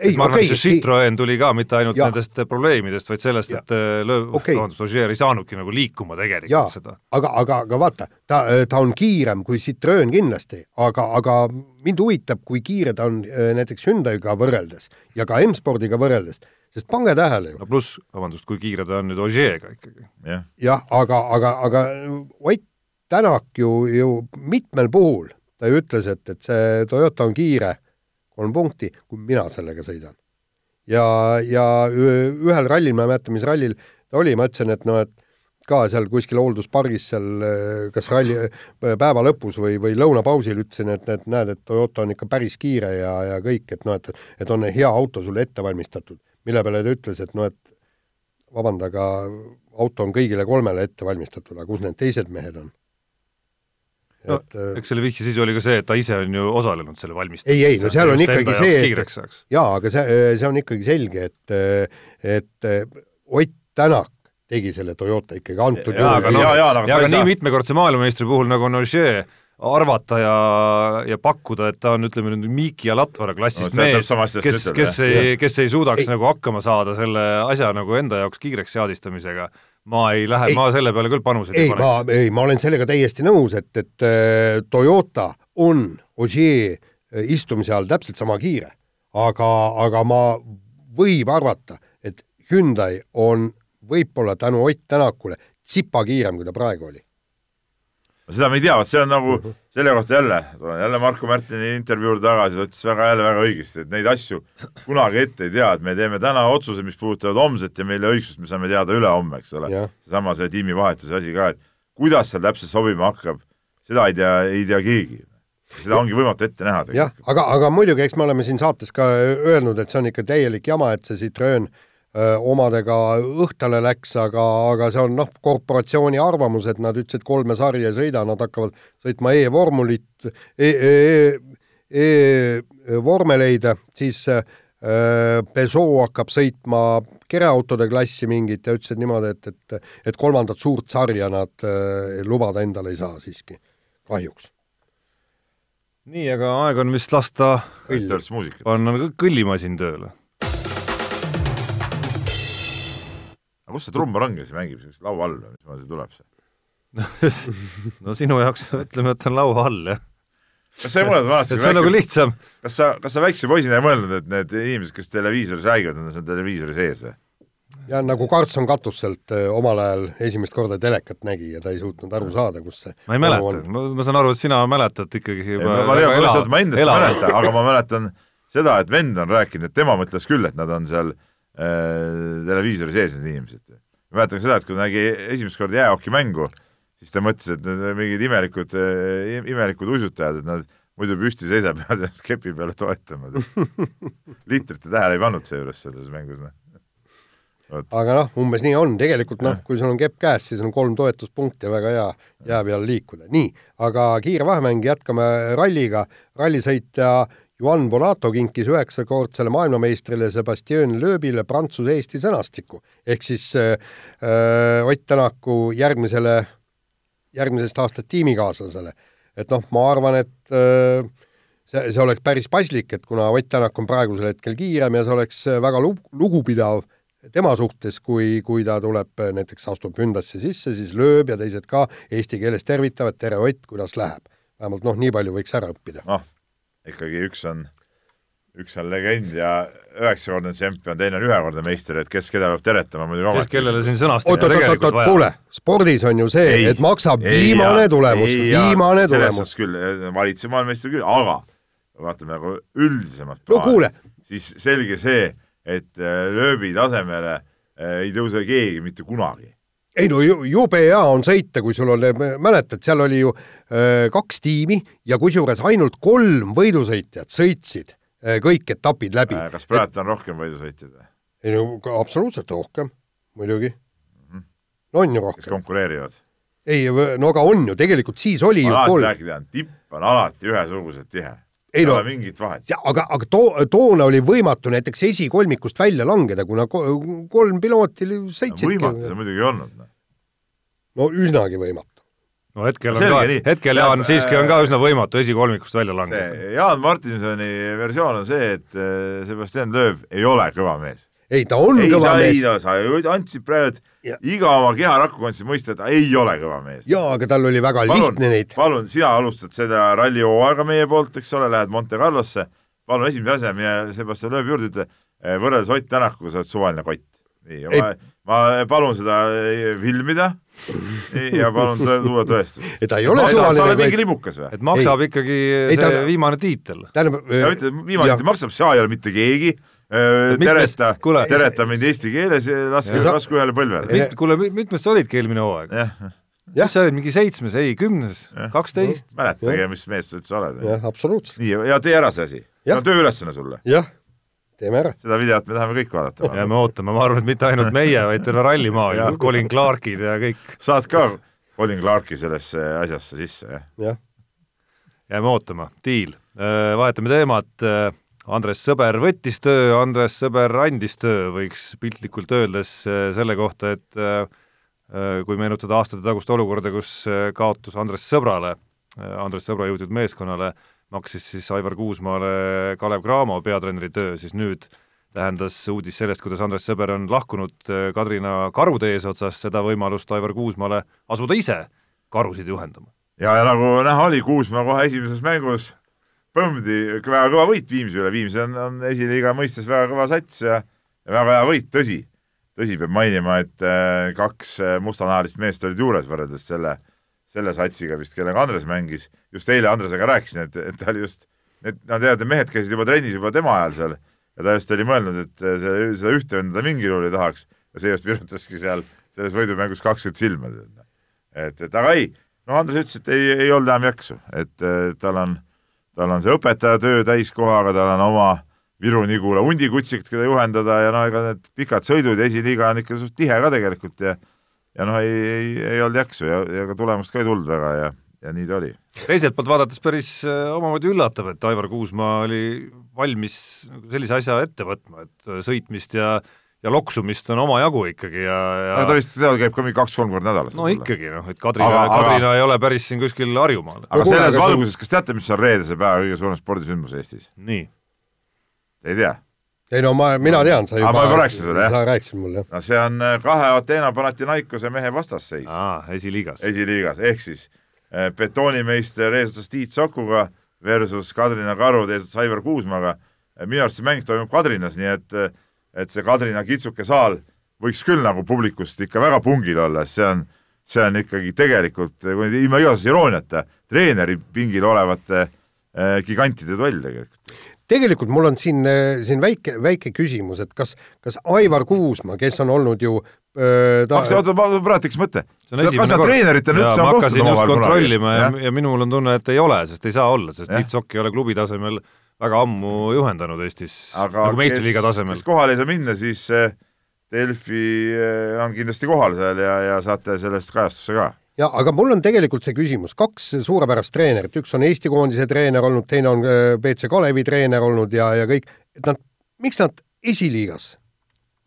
ei, ma arvan okay,, et see Citroen tuli ka mitte ainult ja. nendest probleemidest, vaid sellest, et äh, lööv okay., vabandust, Ogier ei saanudki nagu liikuma tegelikult ja. seda. aga, aga, aga vaata, ta, ta on kiirem kui Citroen kindlasti, aga, aga mind huvitab, kui kiire ta on äh, näiteks Hyundai'ga võrreldes ja ka M-spordiga võrreldes sest pange tähele ju. no pluss, vabandust, kui kiire ta on nüüd Ogier'ga ikkagi ja.. jah, aga, aga, aga Ott Tänak ju, ju mitmel puhul ta ju ütles, et, et see Toyota on kiire, kolm punkti, kui mina sellega sõidan. ja, ja ühel rallil, ma ei mäleta, mis rallil ta oli, ma ütlesin, et noh, et ka seal kuskil hoolduspargis seal kas ralli päeva lõpus või, või lõunapausil ütlesin, et, et näed, et Toyota on ikka päris kiire ja, ja kõik, et noh, et, et on hea auto sulle ette valmistatud mille peale ta ütles, et noh, et vabanda, aga auto on kõigile kolmele ette valmistatud, aga kus need teised mehed on? no et, äh, eks selle vihje sisu oli ka see, et ta ise on ju osalenud selle valmistamises. ei, ei, no seal on ikkagi see, et jaa, aga see, see on ikkagi selge, et, et Ott Tänak tegi selle Toyota ikkagi antud juhul. aga, no, ja, ja, aga, ja, aga nii mitmekordse maailmameistri puhul nagu on Ogier, arvata ja, ja pakkuda, et ta on, ütleme nüüd Miiki ja Latvara klassist no, mees, kes, kes ei, kes ei suudaks ei. nagu hakkama saada selle asja nagu enda jaoks kiireks seadistamisega, ma ei lähe, ma selle peale küll panuseid ei paneks. ma, ei, ma olen sellega täiesti nõus, et, et äh, Toyota on Ogier äh, istumise all täpselt sama kiire, aga, aga ma võib arvata, et Hyundai on võib-olla tänu Ott Tänakule tsipa kiirem, kui ta praegu oli seda me ei tea, vot see on nagu selle kohta jälle, jälle Marko Märtini intervjuu juurde tagasi, ta ütles väga jälle väga õigesti, et neid asju kunagi ette ei tea, et me teeme täna otsused, mis puudutavad homset ja mille õigsust me saame teada ülehomme, eks ole. seesama see tiimivahetuse asi ka, et kuidas seal täpselt sobima hakkab, seda ei tea, ei tea keegi. seda ongi võimatu ette näha jah, aga, aga muidugi, eks me oleme siin saates ka öelnud, et see on ikka täielik jama, et see Citroen äh, omadega õhtale läks, aga, aga see on noh, korporatsiooni arvamus, et nad ütlesid, kolme sarja ei sõida, nad hakkavad sõitma e-vormulit e, e, e-vormeleid, siis äh, Peugeot hakkab sõitma kereautode klassi mingit ja ütlesid niimoodi, et, et, et kolmandat suurt sarja nad äh, lubada endale ei saa siiski, kahjuks. nii, aga aeg on vist lasta panna kõllimasin tööle aga kus see trummar on, kes mängib? Sellist laua all või? Mismoodi see tuleb see? No sinu jaoks ütleme, et on laua all, jah. kas sa ei mõelnud vanasti see on nagu lihtsam. kas sa, kas sa väikse poisina ei mõelnud, et need inimesed, kes televiisoris räägivad, nad on televiisori sees või? ja nagu Karlsson Katuselt äh, omal ajal esimest korda telekat nägi ja ta ei suutnud aru saada, kus see ma ei mäleta, ma, saan aru, et sina mäletad ikkagi juba ei, ma, ma, ela, ma endast ei mäleta, aga ma mäletan seda, et vend on rääkinud, et tema mõtles küll, et nad on seal Äh, televiisori sees need inimesed. mäletan ka seda, et kui ta nägi esimest korda jäähokimängu, siis ta mõtles, et need mingid imelikud, äh, imelikud uisutajad, et nad muidu püsti seisab ja ennast kepi peale toetama. liitrite tähele ei pannud seejuures selles mängus, noh. aga noh, umbes nii on, tegelikult noh, kui sul on kepp käes, siis on kolm toetuspunkti ja väga hea jää peal liikuda. nii, aga kiire vahemäng, jätkame ralliga, rallisõitja Juan Bonato kinkis üheksakordsele maailmameistrile Sebastian Loebile Prantsuse-Eesti sõnastiku ehk siis äh, äh, Ott Tänaku järgmisele, järgmisest aastast tiimikaaslasele. et noh, ma arvan, et äh, see, see oleks päris paslik, et kuna Ott Tänak on praegusel hetkel kiirem ja see oleks väga lugu, lugupidav tema suhtes, kui, kui ta tuleb näiteks astub Hündasse sisse, siis lööb ja teised ka eesti keeles tervitavad, tere Ott, kuidas läheb. vähemalt noh, nii palju võiks ära õppida. noh, ikkagi üks on, üks on legend ja üheksakordne tšempion, teine on ühekordne meister, et kes keda peab teretama muidugi ometi. kellele siin sõnastada tegelikult vaja. kuule, spordis on ju see, et maksab ei, viimane ja, tulemus, viimane ja, tulemus. küll, valitsev maailmameister küll, aga vaatame nagu üldisemat plaani no kuule. siis selge see, et äh, lööbi tasemele äh, ei tõuse keegi mitte kunagi ei no jube hea on sõita, kui sul on, mäletad, seal oli ju äh, kaks tiimi ja kusjuures ainult kolm võidusõitjat sõitsid äh, kõik etapid läbi. Äh, kas praegu et... on rohkem võidusõitjaid või? ei no absoluutselt rohkem, muidugi mm. -hmm. no on ju rohkem. kes konkureerivad? ei, no aga on ju, tegelikult siis oli ma ju kolm. rääkida, tipp on alati ühesuguselt tihe ei no mingit vahet. aga, aga too, toona oli võimatu näiteks esikolmikust välja langeda, kuna kolm pilooti sõitsidki. võimatu see muidugi ei olnud. Noh. no üsnagi võimatu. no hetkel on Selge, ka, hetkel Jaan siiski on ka üsna võimatu esikolmikust välja langeda. Jaan Martinsoni versioon on see, et äh, Sebastian Loeb ei ole kõva mees ei, ta on ei, kõva sa, mees. ei, sa ju andsid praegu iga oma keharaku andsid mõista, et ta ei ole kõva mees. jaa, aga tal oli väga palun, lihtne neid. palun, sina alustad seda rallihooaega meie poolt, eks ole, lähed Monte Carlosse, palun esimese asja, mine Sebastian Loebi juurde, ütle, eh, võrreldes Ott Tänakuga sa oled suvaline kott. nii, ma, ma palun seda eh, filmida ja palun tuua tõestus. ei, ta ei ole suvaline kott. sa oled mingi libukas või? et maksab ei. ikkagi ei, see ta... viimane tiitel. tähendab, viimane tiitel maksab, sa ei ole mitte keegi tereta, tereta mind eesti keeles ja laske, lasku ühele põlvele. kuule, mitmes sa olidki eelmine hooaeg? mis sa olid, mingi seitsmes, ei kümnes, kaksteist? mäletage, mis mees sa üldse oled. jah, absoluutselt. nii, ja tee ära see asi. see on tööülesanne sulle. jah, teeme ära. seda videot me tahame kõik vaadata. jääme ootama, ma arvan, et mitte ainult meie, vaid terve rallimaailm, Colin Clarkid ja kõik. saad ka Colin Clarki sellesse asjasse sisse, jah? jah. jääme ootama, diil. Äh, vahetame teemat Andres Sõber võttis töö, Andres Sõber andis töö, võiks piltlikult öeldes äh, selle kohta, et äh, äh, kui meenutada aastate tagust olukorda, kus kaotus Andres Sõbrale, Andres Sõbra juhitud meeskonnale, maksis siis Aivar Kuusmaale Kalev Cramo peatreeneri töö, siis nüüd tähendas uudis sellest, kuidas Andres Sõber on lahkunud Kadrina karude eesotsas, seda võimalust Aivar Kuusmaale asuda ise karusid juhendama. ja, ja nagu näha oli, Kuusmaa kohe esimeses mängus Põmdi väga kõva võit Viimsi üle, Viimsi on, on esiliiga mõistes väga kõva sats ja, ja väga hea võit, tõsi. tõsi, peab mainima, et äh, kaks äh, mustanahalist meest olid juures võrreldes selle, selle satsiga vist, kellega Andres mängis. just eile Andresega rääkisin, et, et ta oli just, need, nad teavad, et mehed käisid juba trennis juba tema ajal seal ja ta just oli mõelnud, et äh, see, seda ühte venda ta mingil juhul ei tahaks ja see just virutaski seal selles võidumängus kakskümmend silma. et, et aga ei, no Andres ütles, et ei, ei olnud enam jaksu, et tal on tal on see õpetajatöö täiskohaga, tal on oma Viru-Nigula hundikutsik, keda juhendada ja no ega need pikad sõidud ja esiliiga on ikka suht tihe ka tegelikult ja ja noh, ei, ei, ei olnud jaksu ja, ja ka tulemust ka ei tulnud väga ja, ja nii ta oli. teiselt poolt vaadates päris äh, omamoodi üllatav, et Aivar Kuusmaa oli valmis sellise asja ette võtma, et äh, sõitmist ja ja loksumist on omajagu ikkagi ja, ja aga ta vist seal käib ka mingi kaks-kolm korda nädalas. no ikkagi noh, et Kadrina, Kadrina aga... ei ole päris siin kuskil Harjumaal. aga selles valguses, kas teate, mis on reedese päeva kõige suurem spordisündmus Eestis? nii. ei tea? ei no ma, mina tean, sa juba, ma juba rääkisin sulle, jah? sa rääkisid mulle, jah. no see on äh, kahe Ateena Panathinaikose mehe vastasseis. aa, esiliigas. esiliigas, ehk siis eh, betoonimeister eesotsas Tiit Sokuga versus Kadrina Karud eesotsas Aivar Kuusmaga. minu arust see mäng toimub Kadrinas, nii et eh, et see Kadrina kitsuke saal võiks küll nagu publikust ikka väga pungil olla, see on, see on ikkagi tegelikult ilma igasuguse irooniata treeneri pingil olevate äh, gigantide duell tegelikult. tegelikult mul on siin, äh, siin väike, väike küsimus, et kas, kas Aivar Kuusma, kes on olnud ju äh, ta... oota, ma praegu tekkis mõte. kas nad treeneritena üldse on kohtunud omavahel kunagi? kontrollima ja, ja, minul on tunne, et ei ole, sest ei saa olla, sest Tiit Sokk ei ole klubi tasemel äh, väga ammu juhendanud Eestis aga nagu meistriliiga tasemel. kes kohale ei saa minna, siis eh, Delfi eh, on kindlasti kohal seal ja, ja saate sellest kajastuse ka. ja aga mul on tegelikult see küsimus, kaks suurepärast treenerit, üks on Eesti koondise treener olnud, teine on BC eh, Kalevi treener olnud ja, ja kõik, et nad, miks nad esiliigas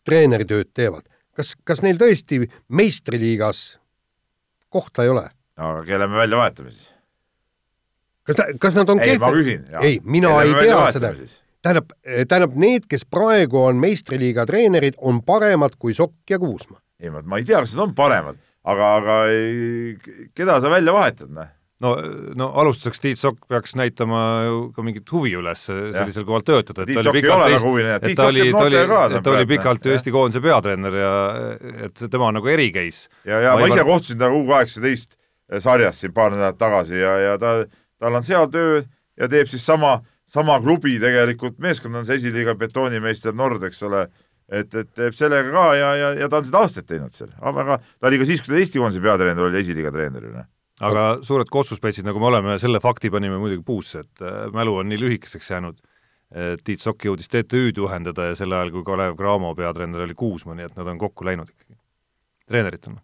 treeneritööd teevad? kas, kas neil tõesti meistriliigas kohta ei ole? aga kelle me välja vahetame siis? Kas ta, kas nad on ei, ma küsin. ei, mina ei tea seda. tähendab, tähendab need, kes praegu on meistriliiga treenerid, on paremad kui Sokk ja Kuusma. ei, ma ei tea, kas nad on paremad, aga, aga ei, keda sa välja vahetad, noh no, no alustuseks Tiit Sokk peaks näitama ju ka mingit huvi üles sellisel kohal töötada, et Tiit Sokk ei ole nagu huviline, Tiit Sokk teeb noortega ka. et ta oli pikalt ju Eesti koondise peatreener ja et tema on nagu eri case. ja, ja ma, ma ise kohtusin temaga U kaheksateist sarjas siin paar nädalat tagasi ja, ja ta, tal on seal töö ja teeb siis sama, sama klubi tegelikult, meeskond on see esiliiga betoonimeister Nord, eks ole, et, et teeb sellega ka ja, ja, ja ta on seda aastaid teinud seal, aga ta oli ka siis, kui ta Eesti koondise peatreener oli, esiliiga treener ju noh. Aga suured kossuspetsid, nagu me oleme, selle fakti panime muidugi puusse, et äh, mälu on nii lühikeseks jäänud, Tiit Sokk jõudis TTÜ-d juhendada ja sel ajal, kui Kalev Cramo peatreener oli Kuusma, nii et nad on kokku läinud ikkagi, treeneritena.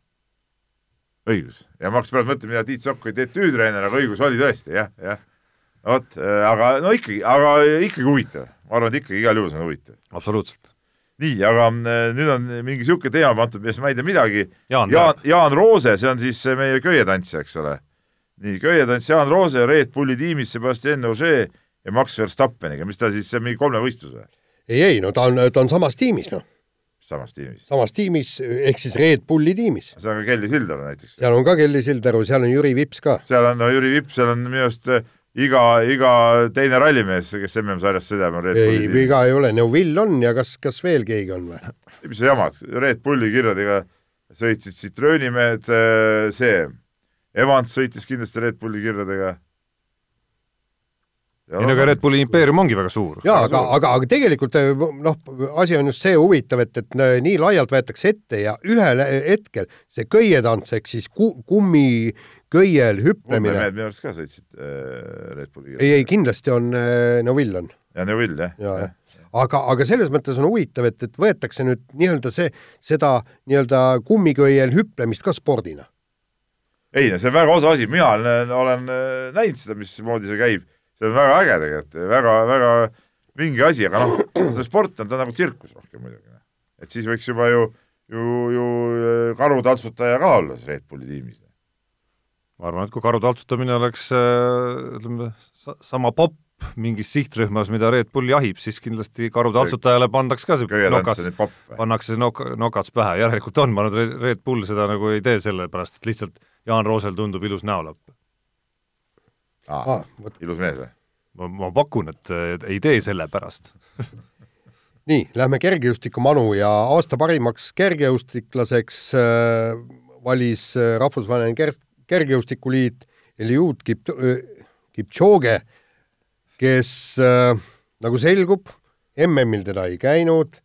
Õigus, ja ma hakkasin praegu mõtlema, mida Tiit Sokk oli TTÜ treener, aga õigus oli tõesti jah, jah. vot, äh, aga no ikkagi, aga ikkagi huvitav, ma arvan, et ikkagi igal juhul see on huvitav. absoluutselt nii, aga äh, nüüd on mingi niisugune teema antud, millest ma ei tea midagi. Jaan, Jaan, Jaan Roose, see on siis meie köietantsija, eks ole. nii, köietantsija Jaan Roose Red Bulli tiimis Sebastian Ogier ja Max Verstappeniga, mis ta siis, see on mingi kolmevõistlus või? ei, ei, no ta on, ta on samas tiimis, noh. Samas tiimis? samas tiimis, ehk siis Red Bulli tiimis. seal on ka Kelly Sildaru näiteks. seal on ka Kelly Sildaru, seal on Jüri Vips ka. seal on, no Jüri Vips, seal on minu arust iga, iga teine rallimees, kes MM-sarjas sõidab, on Red Bulli ei, viga ei ole, Neuvill on ja kas, kas veel keegi on või? mis sa jamad, Red Bulli kirjadega sõitsid Citrooni mehed, äh, see, Evans sõitis kindlasti Red Bulli kirjadega. Ei no aga Red Bulli impeerium ongi väga suur. jaa, aga, aga, aga tegelikult äh, noh, asi on just see huvitav, et, et äh, nii laialt võetakse ette ja ühel hetkel see köietants ehk siis ku, kummi köiel hüpplemine. minu arust ka sõitsid äh, Red Bulli. ei, ei kindlasti on äh, Neuvill on. ja Neuvill jah ja, ja. aga, aga selles mõttes on huvitav, et, et võetakse nüüd nii-öelda see, seda nii-öelda kummiköiel hüplemist ka spordina. ei no see on väga osa asi, mina olen, olen näinud seda, mismoodi see käib, see on väga äge tegelikult, väga, väga vinge asi, aga noh, see sport on, ta on nagu tsirkus rohkem muidugi. Noh. et siis võiks juba ju, ju, ju äh, karutaltsutaja ka olla Red Bulli tiimis ma arvan, et kui karu taltsutamine oleks äh, ütleme, sama popp mingis sihtrühmas, mida Red Bull jahib, siis kindlasti karu taltsutajale pandaks ka see nokats, pannakse nok-, nokats pähe, järelikult on, ma arvan, et Red Bull seda nagu ei tee sellepärast, et lihtsalt Jaan Roosel tundub ilus näolapp. Aa, ilus mees või? ma, ma pakun, et ei tee sellepärast nii, lähme kergejõustikumanu ja aasta parimaks kergejõustiklaseks äh, valis äh, rahvusvaheline ker-, kergejõustikuliit Eliud Kip-, Kipchoge, kes äh, nagu selgub, MM-il teda ei käinud,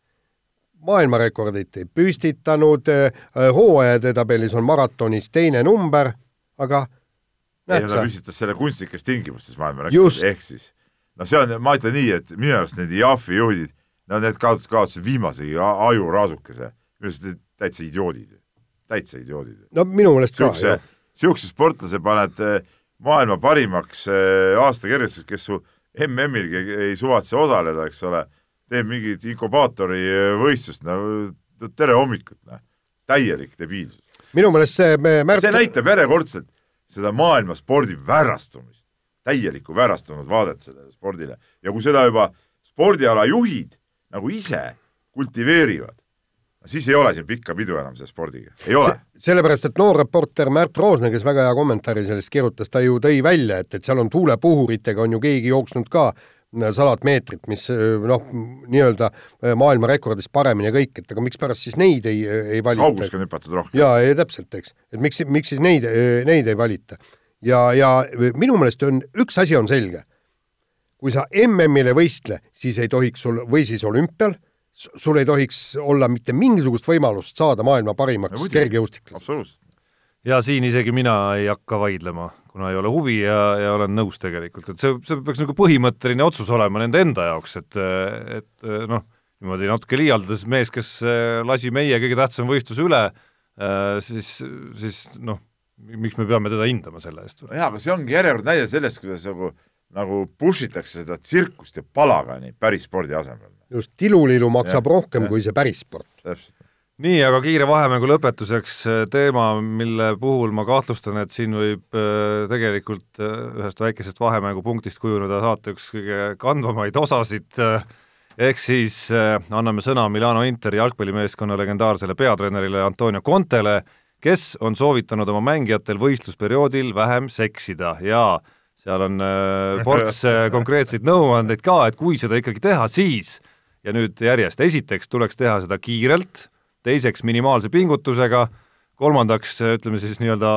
maailmarekordit ei püstitanud äh,, hooajade tabelis on maratonis teine number, aga ei, ta püstitas selle kunstlikes tingimustes maailmarekordi, ehk siis noh, see on, ma ütlen nii, et minu arust need IAF-i juhid, no need kaotasid, kaotasid viimasegi ajuraasukese, minu arust need täitsa idioodid, täitsa idioodid. no minu meelest ka, jah niisuguse sportlase paned eh, maailma parimaks eh, aasta kergejõustikus, kes su MM-ilgi ei suvatse osaleda, eks ole, teeb mingit inkubaatori eh, võistlust, no tere hommikut, noh. täielik debiilsus. minu meelest see märk... see näitab järjekordselt seda maailma spordi väärastumist, täielikku väärastunud vaadet sellele spordile ja kui seda juba spordiala juhid nagu ise kultiveerivad, siis ei ole siin pikka pidu enam selle spordiga, ei ole. sellepärast, et noor reporter Märt Roosna, kes väga hea kommentaari sellest kirjutas, ta ju tõi välja, et, et seal on tuulepuhuritega on ju keegi jooksnud ka sadat meetrit, mis äh, noh, nii-öelda äh, maailmarekordist paremini ja kõik, et aga mikspärast siis neid ei, ei valita. kauguski on hüpatud rohkem. jaa, täpselt, eks. et miks, miks siis neid, neid ei valita. ja, ja minu meelest on, üks asi on selge. kui sa MM-il ei võistle, siis ei tohiks sul, või siis olümpial sul ei tohiks olla mitte mingisugust võimalust saada maailma parimaks no, kergejõustiklaseks. absoluutselt. ja siin isegi mina ei hakka vaidlema, kuna ei ole huvi ja, ja olen nõus tegelikult, et see, see peaks nagu põhimõtteline otsus olema nende enda jaoks, et, et noh, niimoodi natuke liialdades mees, kes lasi meie kõige tähtsama võistluse üle, siis, siis noh, miks me peame teda hindama selle eest? jaa, aga see ongi järjekordne näide sellest, kuidas nagu nagu push itakse seda tsirkust ja palagani päris spordi asemel just, tilulilu maksab ja, rohkem ja. kui see päris sport. Nii, aga kiire vahemängu lõpetuseks teema, mille puhul ma kahtlustan, et siin võib tegelikult ühest väikesest vahemängupunktist kujuneda saate üks kõige kandvamaid osasid, ehk siis anname sõna Milano Interi jalgpallimeeskonna legendaarsele peatreenerile Antonio Contele, kes on soovitanud oma mängijatel võistlusperioodil vähem seksida ja seal on ports konkreetseid nõuandeid ka, et kui seda ikkagi teha, siis ja nüüd järjest, esiteks tuleks teha seda kiirelt, teiseks minimaalse pingutusega, kolmandaks ütleme siis nii-öelda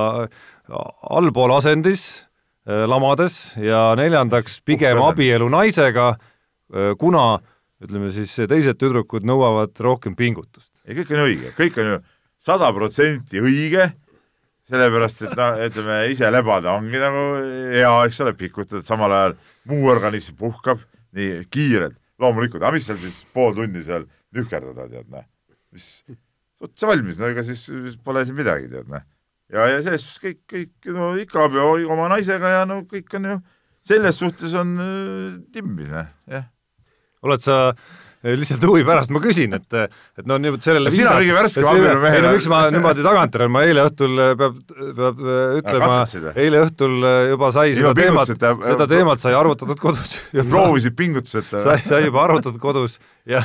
allpool asendis, äh, lamades, ja neljandaks pigem abielu naisega, äh, kuna ütleme siis teised tüdrukud nõuavad rohkem pingutust. ei, kõik on õige, kõik on ju sada protsenti õige, sellepärast et noh, ütleme ise lebada ongi nagu hea, eks ole, pikutad, samal ajal muu organism puhkab nii kiirelt loomulikult, aga mis seal siis pool tundi seal nühkerdada, tead näe. Mis, otsa valmis, no ega siis, pole siin midagi, tead näe. ja, ja selles suhtes kõik, kõik no ikka abielu oma naisega ja no kõik on ju, selles suhtes on äh, timmis, jah. oled sa äh, lihtsalt huvi pärast ma küsin, et, et no niimoodi sellele sina kõige värskema abielumehena. ei no miks ma niimoodi tagantjärele, ma eile õhtul äh, peab, peab ütlema, eile õhtul juba sai seda teemat, seda teemat sai arutatud kodus. proovisid pingutuseta? sai, sai juba arutatud kodus ja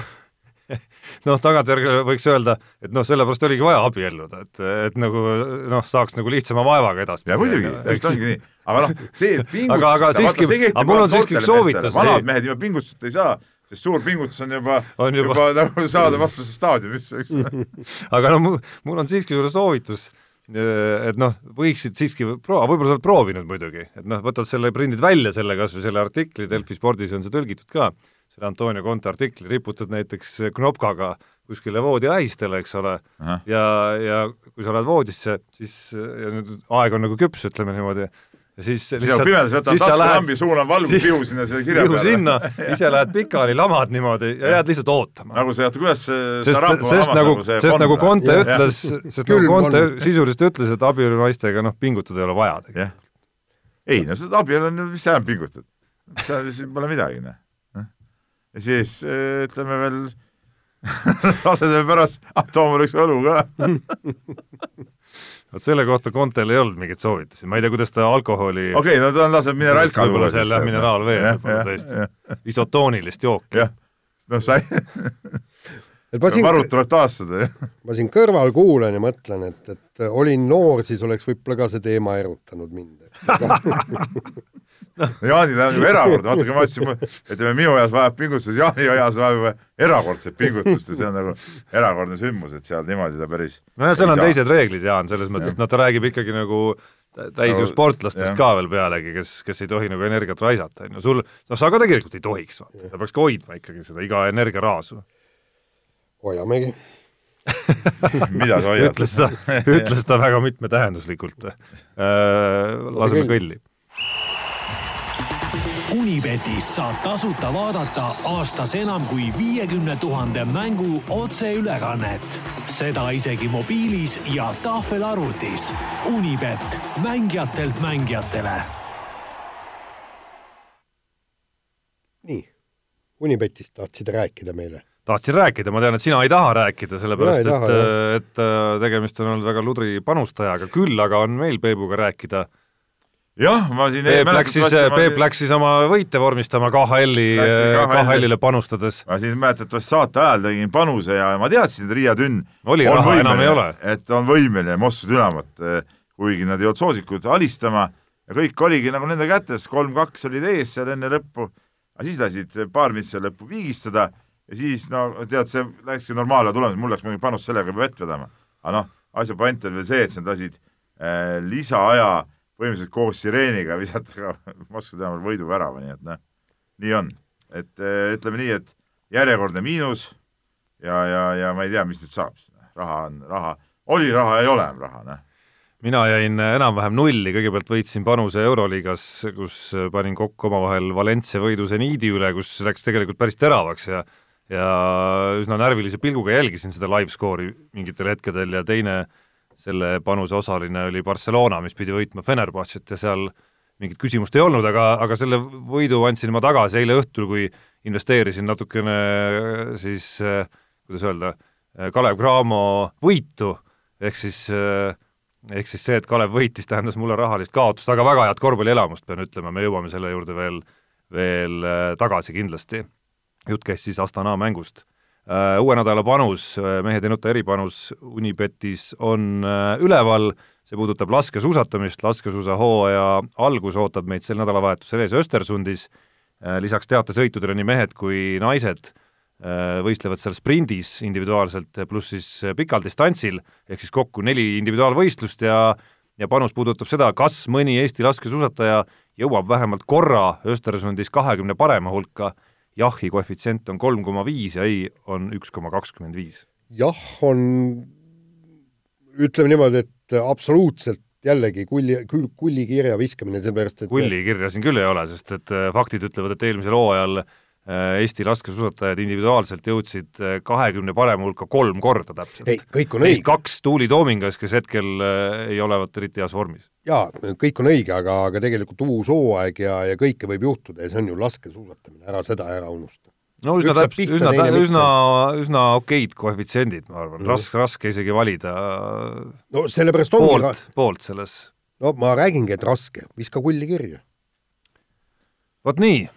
noh, tagantjärele võiks öelda, et noh, sellepärast oligi vaja abielluda, et, et nagu noh, saaks nagu lihtsama vaevaga edasi. ja muidugi, täpselt ongi nii. aga noh, see, et pingutuseta aga, aga siiski, aga mul on siiski üks soovitus. vanad mehed ilma pingutuseta ei saa sest suur pingutus on juba, on juba, juba nagu saada vastuse staadiumisse, eks aga no mul on siiski sulle soovitus, et noh, võiksid siiski proova, võib-olla sa oled proovinud muidugi, et noh, võtad selle, prindid välja selle kas või selle artikli, Delfi spordis on see tõlgitud ka, selle Antonio Conte artikli, riputad näiteks knopkaga kuskile voodi lähistele, eks ole, ja, ja kui sa lähed voodisse, siis ja nüüd aeg on nagu küps, ütleme niimoodi, ja siis lihtsalt pimedas võtad taskulambi, suunan valguspihu sinna selle kirja peale. sinna, ise lähed pikali, lamad niimoodi ja jääd lihtsalt ootama. nagu see, oota, kuidas see sest, sest nagu, sest nagu Conte ütles, sest nagu Conte sisuliselt ütles, et abielunaistega noh, pingutada ei ole vaja tegelikult. ei no seda abielu on ju, mis sa enam pingutad? seal siis pole midagi, noh. Ja siis ütleme veel laseme pärast, toome üks õlu ka vot selle kohta Contel ei olnud mingeid soovitusi, ma ei tea, kuidas ta alkoholi okei okay,, no ta laseb mineraalka võib-olla seal jah, mineraalveed, tõesti, isotoonilist jooki. jah, noh sai varud tuleb taastada, jah. ma siin kõrval kuulan ja mõtlen, et, et olin noor, siis oleks võib-olla ka see teema erutanud mind Jaanil ju erakordne, vaata kui ma ütlesin, ütleme minu eas vajab pingutust, Jaani eas vajab erakordset pingutust ja see on nagu erakordne sündmus, et seal niimoodi ta päris nojah, seal on saa. teised reeglid, Jaan, selles mõttes, et noh, ta räägib ikkagi nagu täis ju sportlastest ka veel pealegi, kes, kes ei tohi nagu energiat raisata, on ju, sul, noh, sa ka tegelikult ei tohiks, vaata, sa peaks ka hoidma ikkagi seda iga energiaraasu. hoiamegi mida sa hoiad? ütles ta, ütles ta väga mitmetähenduslikult äh,. laseme kõlli Unibetis saab tasuta vaadata aastas enam kui viiekümne tuhande mängu otseülekannet. seda isegi mobiilis ja tahvelarvutis. Unibet, mängijatelt mängijatele. nii, Unibetist tahtsid rääkida meile? tahtsin rääkida, ma tean, et sina ei taha rääkida, sellepärast taha, et, et tegemist on olnud väga ludri panustajaga, küll aga on meil Peebuga rääkida jah, ma siin Peep läks siis, Peep läks siis oma võite vormistama KHL-i, KHL-ile panustades. ma siis mäletatavasti saate ajal tegin panuse ja ma teadsin, et Riia Tünn oli raha, enam ei ole. et on võimeline Moskva Dünamat, kuigi nad ei olnud soosikud, alistama ja kõik oligi nagu nende kätes, kolm-kaks olid ees seal enne lõppu, aga siis lasid paar mintsi lõppu viigistada ja siis no tead, see läkski normaalne tulemus, mul läks muidugi panus sellega juba vett vedama. aga noh, asja point on veel see, et nad lasid äh, lisaaja põhimõtteliselt koos sireeniga visata ka Moskva tänaval võiduvärava, nii et noh, nii on. et eh, ütleme nii, et järjekordne miinus ja, ja, ja ma ei tea, mis nüüd saab, raha on, raha, oli raha, ei ole raha, noh. Mina jäin enam-vähem nulli, kõigepealt võitsin panuse Euroliigas, kus panin kokku omavahel Valencia võidu seniidi üle, kus läks tegelikult päris teravaks ja ja üsna närvilise pilguga jälgisin seda live skoori mingitel hetkedel ja teine äh, selle panuse osaline oli Barcelona, mis pidi võitma Fenerbahcet ja seal mingit küsimust ei olnud, aga, aga selle võidu andsin ma tagasi eile õhtul, kui investeerisin natukene siis kuidas öelda, Kalev Cramo võitu, ehk siis ehk siis see, et Kalev võitis, tähendas mulle rahalist kaotust, aga väga head korvpallielamust, pean ütlema, me jõuame selle juurde veel, veel tagasi kindlasti. jutt käis siis Astana mängust uue nädala panus, mehed ei nuta eripanus Unibetis on üleval, see puudutab laskesuusatamist, laskesuusahooaja algus ootab meid sel nädalavahetusel ees Östersundis, lisaks teatesõitudele nii mehed kui naised võistlevad seal sprindis individuaalselt, pluss siis pikal distantsil, ehk siis kokku neli individuaalvõistlust ja ja panus puudutab seda, kas mõni Eesti laskesuusataja jõuab vähemalt korra Östersundis kahekümne parema hulka jahi koefitsient on kolm koma viis ja ei on üks koma kakskümmend viis. jah, on ütleme niimoodi, et absoluutselt jällegi kulli, kullikirja viskamine, sellepärast et kullikirja siin küll ei ole, sest et äh, faktid ütlevad, et eelmisel hooajal Äh, Eesti laskesuusatajad individuaalselt jõudsid äh, kahekümne parema hulka kolm korda täpselt. ei, kõik on õige. kaks Tuuli Toomingas, kes hetkel äh, ei olevat eriti heas vormis. jaa, kõik on õige, aga, aga tegelikult uus hooaeg ja, ja kõike võib juhtuda ja see on ju laskesuusatamine, ära seda ära unusta. no üsna täpselt, üsna, üsna, üsna okeid koefitsiendid, ma arvan no., raske, raske isegi valida no sellepärast ongi poolt, poolt selles. no ma räägingi, et raske, viska kulli kirja. vot nii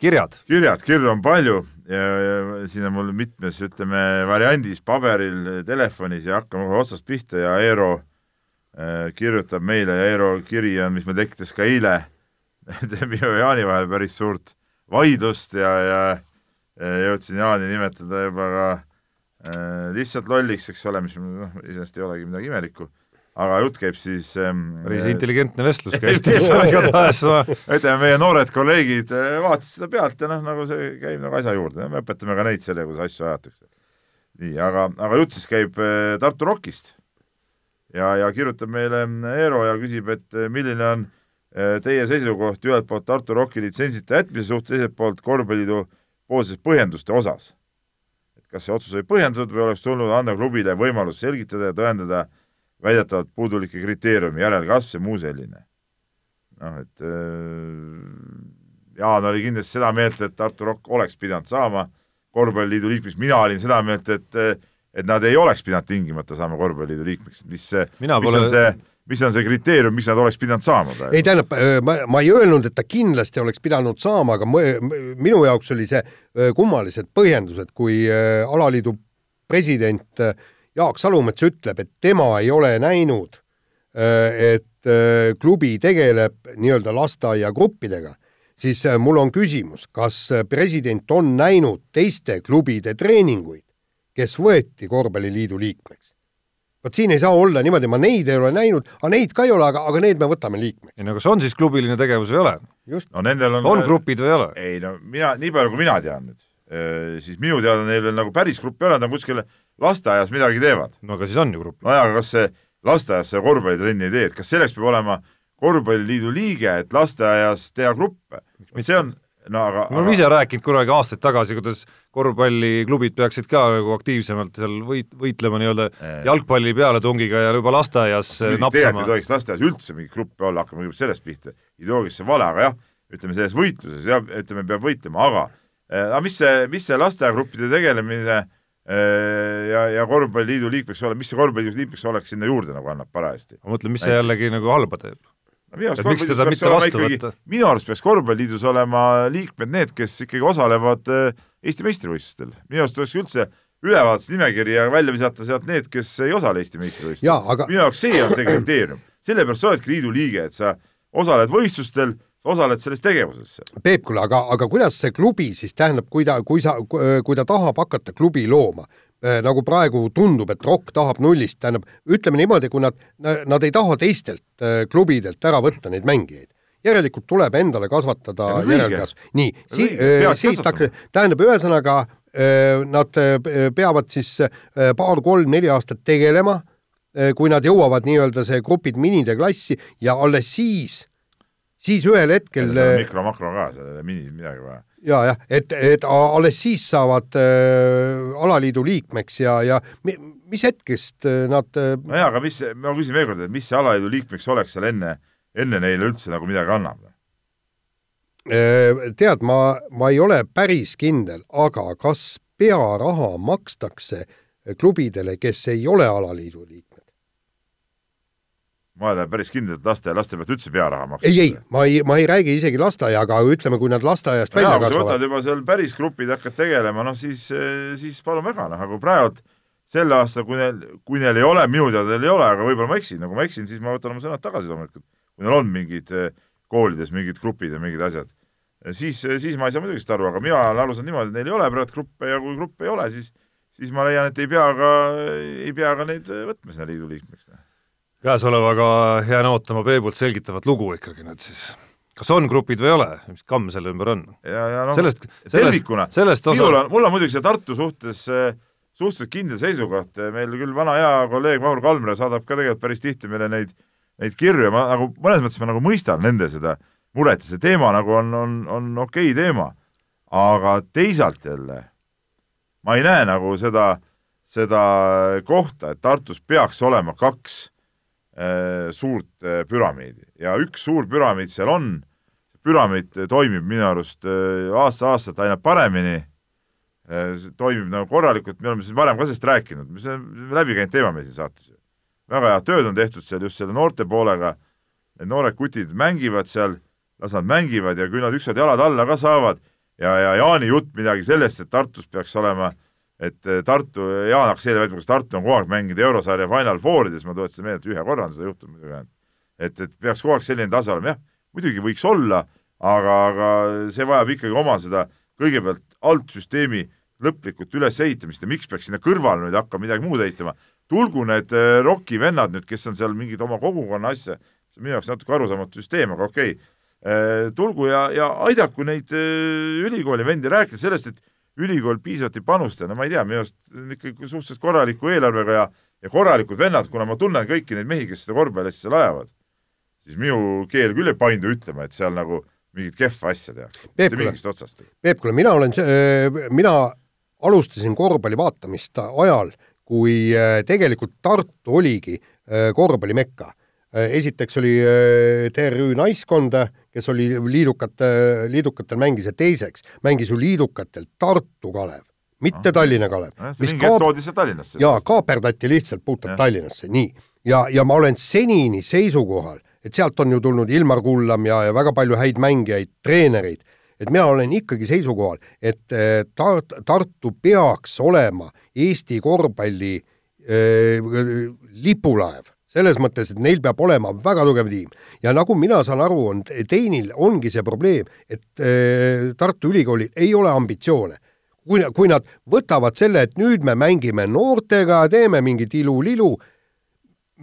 kirjad? kirjad, kirju on palju ja, ja siin on mul mitmes, ütleme, variandis, paberil, telefonis ja hakkame kohe otsast pihta ja Eero äh, kirjutab meile ja Eero kiri on, mis meil tekitas ka eile minu ja Jaani vahel päris suurt vaidlust ja, ja, ja jõudsin Jaani nimetada juba ka äh, lihtsalt lolliks, eks ole, mis noh, iseenesest ei olegi midagi imelikku aga jutt käib siis ähm, päris intelligentne vestlus käib igatahes ütleme, meie noored kolleegid äh, vaatasid seda pealt ja noh, nagu see käib nagu asja juurde, me õpetame ka neid sellega, kuidas asju ajatakse. nii, aga, aga jutt siis käib äh, Tartu Rockist. ja, ja kirjutab meile äh, Eero ja küsib, et milline on teie seisukoht ühelt poolt Tartu Rocki litsentsita jätmise suhtes, teiselt poolt korvpalliliidu poolses põhjenduste osas. et kas see otsus oli põhjendatud või oleks tulnud anda klubile võimalus selgitada ja tõendada, väidetavalt puudulikke kriteeriumi, järelkasv ja muu selline. noh, et äh, Jaan oli kindlasti seda meelt, et Tartu Rock oleks pidanud saama korvpalliliidu liikmeks, mina olin seda meelt, et et nad ei oleks pidanud tingimata saama korvpalliliidu liikmeks, mis see, mis pole... on see, mis on see kriteerium, miks nad oleks pidanud saama praegu? ei tähendab, äh, ma, ma ei öelnud, et ta kindlasti oleks pidanud saama, aga ma, minu jaoks oli see äh, kummalised põhjendused, kui alaliidu president äh, Jaak Salumets ütleb, et tema ei ole näinud, äh, et äh, klubi tegeleb nii-öelda lasteaiagruppidega, siis äh, mul on küsimus, kas president on näinud teiste klubide treeninguid, kes võeti korvpalliliidu liikmeks? vot siin ei saa olla niimoodi, ma neid ei ole näinud, aga neid ka ei ole, aga, aga need me võtame liikmeks. ei no kas on siis klubiline tegevus või ei ole? no nendel on on grupid või ei ole? ei no mina, nii palju kui mina tean nüüd, siis minu teada neil veel nagu päris gruppi ei ole, nad on kuskil lasteaias midagi teevad. no aga siis on ju grupp. nojah, aga kas see lasteaias see korvpallitrenni ei tee, et kas selleks peab olema korvpalliliidu liige, et lasteaias teha gruppe? see on, no aga me oleme aga... ise rääkinud kunagi aastaid tagasi, kuidas korvpalliklubid peaksid ka nagu aktiivsemalt seal võit, võitlema nii-öelda jalgpalli pealetungiga ja juba lasteaias napsama. tegelikult ei tohiks lasteaias üldse mingit gruppi olla, hakkame kõigepealt sellest pihta. ideoloogilised see vale, aga jah, ütleme selles võitluses jah, ütleme, peab võitlema, aga aga mis see, mis see lasteaiagruppide tegelemine äh, Äh, ja, ja korvpalliliidu liikmeks ole, mis see korvpalliliidu liikmeks olek sinna juurde nagu annab parajasti? ma mõtlen, mis see jällegi nagu halba teeb? no minu arust peaks korvpalliliidus olema liikmed need, kes ikkagi osalevad äh, Eesti meistrivõistlustel. minu arust tuleks üldse ülevaates nimekiri ja välja visata sealt need, kes ei osale Eesti meistrivõistlustel. Aga... minu jaoks see on see kriteerium. sellepärast sa oledki liidu liige, et sa osaled võistlustel osaled selles tegevuses. Peep, kuule, aga, aga kuidas see klubi siis tähendab, kui ta, kui sa, kui ta tahab hakata klubi looma, eh, nagu praegu tundub, et ROK tahab nullist, tähendab, ütleme niimoodi, kui nad, nad ei taha teistelt eh, klubidelt ära võtta neid mängijaid, järelikult tuleb endale kasvatada järelkasv. nii, si-, siit tähendab, ühesõnaga nad peavad siis paar-kolm-neli aastat tegelema, kui nad jõuavad nii-öelda see grupid minide klassi ja alles siis siis ühel hetkel mikro-makro ka, sellele mini midagi vaja. ja, jah, et, et alles siis saavad äh, alaliidu liikmeks ja, ja mis hetkest äh, nad äh, nojah, aga mis, ma küsin veel kord, et mis see alaliidu liikmeks olek seal enne, enne neile üldse nagu midagi annab? Äh, tead, ma, ma ei ole päris kindel, aga kas pearaha makstakse klubidele, kes ei ole alaliidu liikmed. Ma olen päris kindel, et lasteaia laste pealt üldse pearaha makstakse. ei, ei, ma ei, ma ei räägi isegi lasteaia, aga ütleme, kui nad lasteaiast välja kasvavad. võtad juba seal päris grupid, hakkad tegelema, noh siis, siis palun väga, noh aga praegu sel aastal, kui neil, kui neil ei ole, minu teada neil ei ole, aga võib-olla ma eksin, no kui ma eksin, siis ma võtan oma sõnad tagasi loomulikult. kui neil on mingid koolides mingid grupid ja mingid asjad, siis, siis ma ei saa muidugi seda aru, aga mina olen aru saanud niimoodi, et neil ei ole praegu gruppe ja kui gruppe ei ole, siis siis ma leian, et ei pea ka, ei pea ka neid võtma sinna liidu liikmeks. Käesolevaga jään ootama Peebult selgitavat lugu ikkagi nüüd siis. kas on grupid või ei ole, mis kamm selle ümber on? ja, ja noh, tervikuna, minul on, mul on muidugi see Tartu suhtes suhteliselt kindel seisukoht, meil küll vana hea kolleeg Vahur Kalmre saadab ka tegelikult päris tihti meile neid, neid kirju ja ma nagu mõnes mõttes ma nagu mõistan nende seda muret ja see teema nagu on, on, on okei okay teema. aga teisalt jälle ma ei näe nagu seda, seda kohta, et Tartus peaks olema kaks äh, suurt äh, püramiidi. Ja üks suur püramiid seal on, püramiid toimib minu arust äh, aasta-aastalt aina paremini. Äh,, toimib nagu korralikult, me oleme siin varem ka sellest rääkinud, see on läbi käinud teema meil siin saates ju. väga head tööd on tehtud seal just selle noorte poolega, need noored kutid mängivad seal, las nad mängivad ja küll nad ükskord jalad alla ka saavad. Ja, ja Jaani jutt midagi sellest, et Tartus peaks olema, et eh, Tartu, Jaan hakkas eile väitma, kas Tartu on kogu aeg mänginud eurosarja Final Fourides, ma tuletasin meelde, et ühe korra on seda juhtunud muidugi ainult. et, et peaks kogu aeg selline tase olema, jah, muidugi võiks olla, aga, aga see vajab ikkagi oma seda kõigepealt altsüsteemi lõplikult ülesehitamist ja miks peaks sinna kõrvale nüüd hakkama midagi muud ehitama. tulgu need eh, rokivennad nüüd, kes on seal mingid oma kogukonna asja, see on minu jaoks natuke arusaamatu süsteem, aga okei okay Äh, tulgu ja, ja aidaku neid ülikooli vendi, rääkida sellest, et ülikool piisavalt ei panusta, no ma ei tea, minu arust ikkagi suhteliselt korraliku eelarvega ja, ja korralikud vennad, kuna ma tunnen kõiki neid mehi, kes seda korvpalli seal ajavad, siis minu keel küll ei paindu ütlema, et seal nagu mingit kehva asja tehakse. Peep, kuule, Peep, kuule, mina olen, mina alustasin korvpalli vaatamist ajal, kui tegelikult Tartu oligi korvpallimekka esiteks oli TRÜ naiskond, kes oli liidukate, liidukatel mängis ja teiseks mängis ju liidukatel Tartu Kalev, mitte Tallinna Kalev. mis kaap-, toodi lihtsalt Tallinnasse. jaa, kaaperdati lihtsalt puhtalt. Tallinnasse, nii. ja, ja ma olen senini seisukohal, et sealt on ju tulnud Ilmar Kullam ja, ja väga palju häid mängijaid, treenereid, et mina olen ikkagi seisukohal, et eh, Tar-, Tartu peaks olema Eesti korvpalli äh, lipulaev selles mõttes, et neil peab olema väga tugev tiim. ja nagu mina saan aru, on Teinil ongi see probleem, et äh, Tartu Ülikoolil ei ole ambitsioone. kui, kui nad võtavad selle, et nüüd me mängime noortega, teeme mingit ilu-lilu,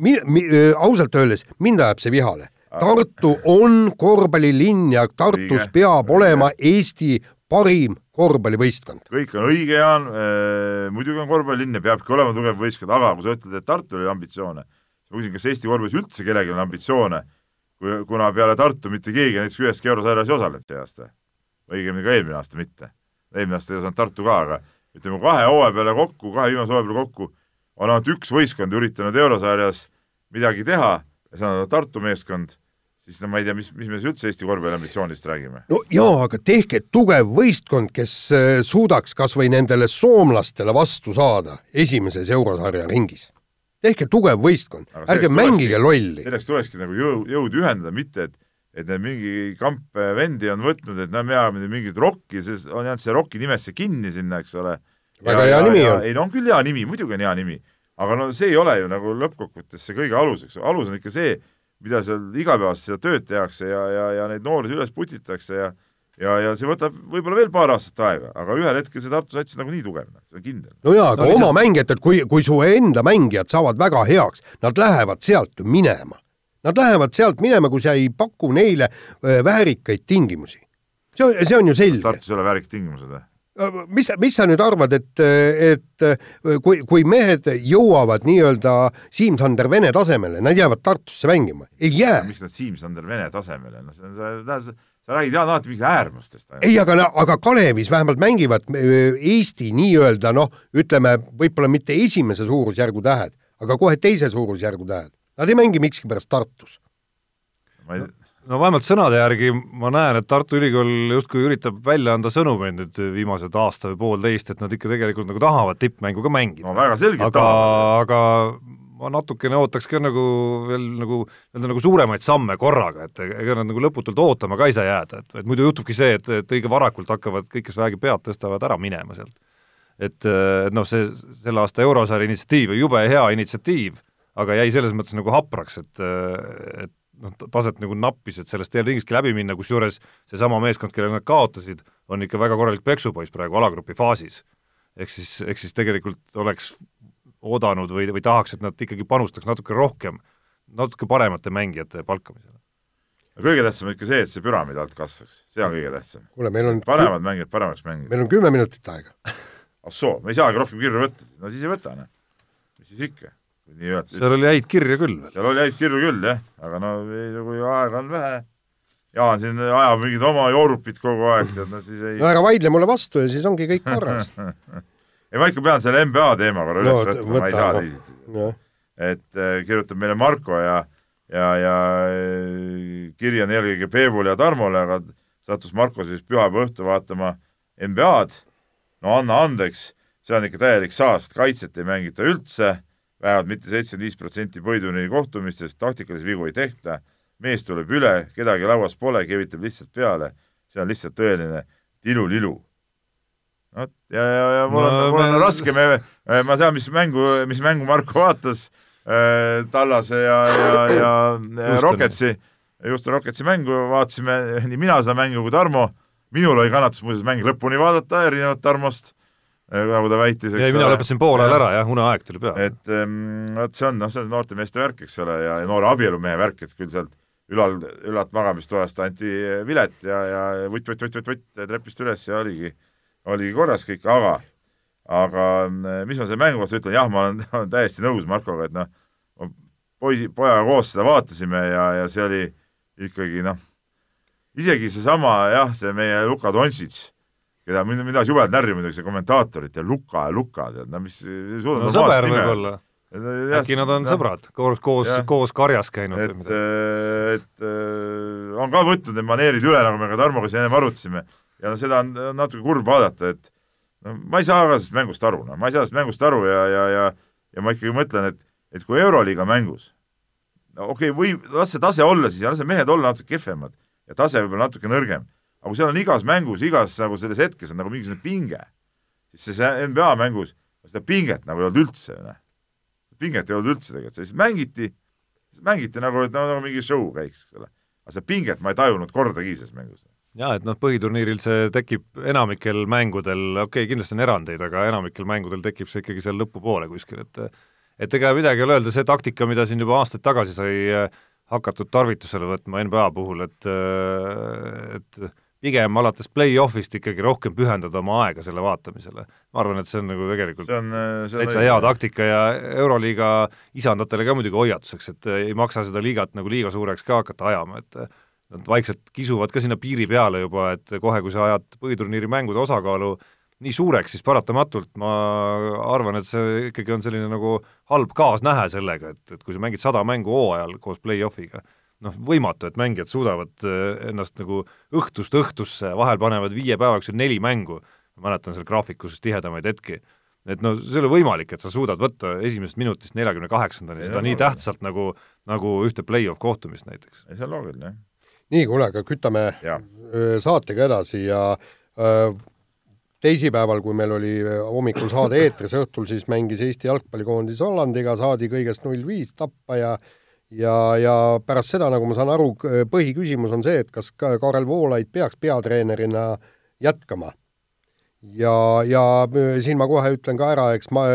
mi-, mi-, äh, ausalt öeldes, mind ajab see vihale. Tartu on korvpallilinn ja Tartus peab olema Eesti parim korvpallivõistkond. kõik on õige, Jaan äh,, muidugi on korvpallilinn ja peabki olema tugev võistkond, aga kui sa ütled, et Tartul oli ambitsioone, ma küsin, kas Eesti korvpallis üldse kellelgi on ambitsioone, kui, kuna peale Tartu mitte keegi näiteks üheski eurosarjas ei osalenud see aasta. õigemini ka eelmine aasta mitte. eelmine aasta ei osalenud Tartu ka, aga ütleme kahe hooaja peale kokku, kahe viimase hooaja peale kokku on ainult üks võistkond üritanud eurosarjas midagi teha ja see on Tartu meeskond, siis no ma ei tea, mis, mis me üldse Eesti korvpalli ambitsioonist räägime. no jaa, aga tehke tugev võistkond, kes äh, suudaks kas või nendele soomlastele vastu saada esimeses eurosarja ringis tehke tugev võistkond, ärge mängige lolli. selleks tulekski nagu jõud, jõud ühendada, mitte et et need mingi kamp vendi on võtnud, et no me ajame mingit rokki, sest on jäänud see roki nimesse kinni sinna, eks ole. väga hea nimi on. ei no on küll hea nimi, muidugi on hea nimi, aga no see ei ole ju nagu lõppkokkuvõttes see kõige aluseks, alus on ikka see, mida seal igapäevaselt seda tööd tehakse ja, ja, ja neid noori üles putitakse ja ja, ja see võtab võib-olla veel paar aastat aega, aga ühel hetkel see Tartu sats nagu nii tugev, noh, see on kindel. no jaa, aga no, oma lihtsalt... mängijatelt, kui, kui su enda mängijad saavad väga heaks, nad lähevad sealt ju minema. Nad lähevad sealt minema, kui sa ei paku neile äh, väärikaid tingimusi. see on, see on ju selge. Tartus ei ole väärikad tingimused või? Äh, mis, mis sa nüüd arvad, et, et äh, kui, kui mehed jõuavad nii-öelda Siim-Sander Vene tasemele, nad jäävad Tartusse mängima? ei jää. miks nad Siim-Sander Vene tasemele, noh, see on, see, sa räägid jah alati mingitest äärmustest. ei, aga, aga Kalevis vähemalt mängivad Eesti nii-öelda noh, ütleme võib-olla mitte esimese suurusjärgu tähed, aga kohe teise suurusjärgu tähed. Nad ei mängi miskipärast Tartus. ma ei, no vähemalt sõnade järgi ma näen, et Tartu Ülikool justkui üritab välja anda sõnumeid nüüd viimased aasta või poolteist, et nad ikka tegelikult nagu tahavad tippmängu ka mängida. no väga selgelt aga, aga ma natukene ootaks ka nagu veel nagu nii-öelda nagu suuremaid samme korraga, et ega nad nagu lõputult ootama ka ei saa jääda, et, et muidu juhtubki see, et, et õige varakult hakkavad kõik, kes vähegi pead tõstavad, ära minema sealt. et, et noh, see selle aasta eurosarja initsiatiiv jube hea initsiatiiv, aga jäi selles mõttes nagu hapraks, et, et noh, taset nagu nappis, et sellest eelringistki läbi minna, kusjuures seesama meeskond, kellele nad kaotasid, on ikka väga korralik peksupoiss praegu alagrupi faasis. ehk siis, ehk siis tegelikult oleks oodanud või, või tahaks, et nad ikkagi panustaks natuke rohkem, natuke paremate mängijate palkamisele. kõige tähtsam on ikka see, et see püramiid alt kasvaks, see on kõige tähtsam. kuule, meil on paremad mängijad paremaks mängida. meil on kümme minutit aega. ah soo, me ei saagi rohkem kirju võtta, no siis ei võta, noh. mis siis ikka seal oli häid kirju küll veel. seal oli häid kirju küll, jah, aga no kui aega on vähe, Jaan siin ajab mingit oma joorupit kogu aeg, tead, no siis ei no ära vaidle mulle vastu ja siis ongi kõik korras ei, ma ikka pean selle NBA teema korra üles no, võtma, ma ei saa teisiti. et äh, kirjutab meile Marko ja ja, ja äh, kiri on eelkõige Peebule ja Tarmole, aga sattus Marko siis pühapäeva õhtu vaatama NBA-d, no anna andeks, see on ikka täielik saast, kaitset ei mängita üldse vähemalt mitte seitsekümmend viis protsenti Põiduni kohtumistest, taktikalisi vigu ei tehta, mees tuleb üle, kedagi lauas pole, kevitab lihtsalt peale, see on lihtsalt tõeline tilulilu. Vot, ja, ja, ja mul on no,, mul on me... raske, me, ma tean, mis mängu, mis mängu Marko vaatas äh,, Tallase ja, ja, ja Rocketsi, just Rocketsi mängu vaatasime, nii mina seda mängu kui Tarmo, minul oli kannatus muuseas mäng lõpuni vaadata, erinevalt Tarmost nagu ta väitis, eks ei, mina lõpetasin pool ajal ära, jah, uneaeg tuli peale. et ähm, vot see on, noh, see on noorte meeste värk, eks ole, ja, ja noore abielumehe värk, et küll sealt ülal, ülalt magamistoast anti vilet ja, ja vutt-vutt-vutt-vutt-vutt trepist üles ja oligi, oligi korras kõik, aga aga mis ma selle mängu kohta ütlen, jah, ma olen, olen täiesti nõus Markoga, et noh, poisi, pojaga koos seda vaatasime ja, ja see oli ikkagi noh, isegi seesama jah, see meie Luka Dontšits keda mind, mind ajas jubedalt närvi muidugi see kommentaatorid ja Luka ja Luka, tead, no mis no sõber võib-olla. äkki nad on no, sõbrad, koos, koos, koos karjas käinud et, või midagi? et äh, on ka võtnud need maneerid üle, nagu me ka Tarmoga siin ennem arutasime, ja no seda on natuke kurb vaadata, et no ma ei saa ka sellest mängust aru, no ma ei saa sellest mängust aru ja, ja, ja ja ma ikkagi mõtlen, et, et kui Euroliiga mängus no okei okay,, või las see tase olla siis ja las need mehed olla natuke kehvemad ja tase võib-olla natuke nõrgem aga kui seal on igas mängus, igas nagu selles hetkes on nagu mingisugune pinge, siis see NBA mängus seda pinget nagu ei olnud üldse, noh. pinget ei olnud üldse tegelikult, siis mängiti, mängiti nagu, et no, nagu mingi show käiks, eks ole. aga seda pinget ma ei tajunud kordagi selles mängus jaa, et noh, põhiturniiril see tekib enamikel mängudel, okei okay,, kindlasti on erandeid, aga enamikel mängudel tekib see ikkagi seal lõpupoole kuskil, et et ega midagi ei ole öelda, see taktika, mida siin juba aastaid tagasi sai hakatud tarvitusele võtma NBA puhul, et et pigem alates play-off'ist ikkagi rohkem pühendada oma aega selle vaatamisele. ma arvan, et see on nagu tegelikult see on, see on täitsa hea taktika ja Euroliiga isandatele ka muidugi hoiatuseks, et ei maksa seda liigat nagu liiga suureks ka hakata ajama, et nad vaikselt kisuvad ka sinna piiri peale juba, et kohe, kui sa ajad põhiturniiri mängude osakaalu nii suureks, siis paratamatult ma arvan, et see ikkagi on selline nagu halb kaasnähe sellega, et, et kui sa mängid sada mängu hooajal koos play-off'iga, noh, võimatu, et mängijad suudavad eh, ennast nagu õhtust õhtusse, vahel panevad viie päeva jooksul neli mängu, ma mäletan seal graafikus tihedamaid hetki, et no see ei ole võimalik, et sa suudad võtta esimesest minutist neljakümne kaheksandani seda nii tähtsalt nagu, nagu ühte play-off kohtumist näiteks. ei, see on loogiline, jah. Nii, kuule, aga kütame ja. saatega edasi ja öö, teisipäeval, kui meil oli hommikul saade eetris, õhtul siis mängis Eesti jalgpallikoondis Hollandiga, saadi kõigest null viis tappa ja ja, ja pärast seda, nagu ma saan aru, põhiküsimus on see, et kas Kaarel Voolaid peaks peatreenerina jätkama. ja, ja siin ma kohe ütlen ka ära, eks ma,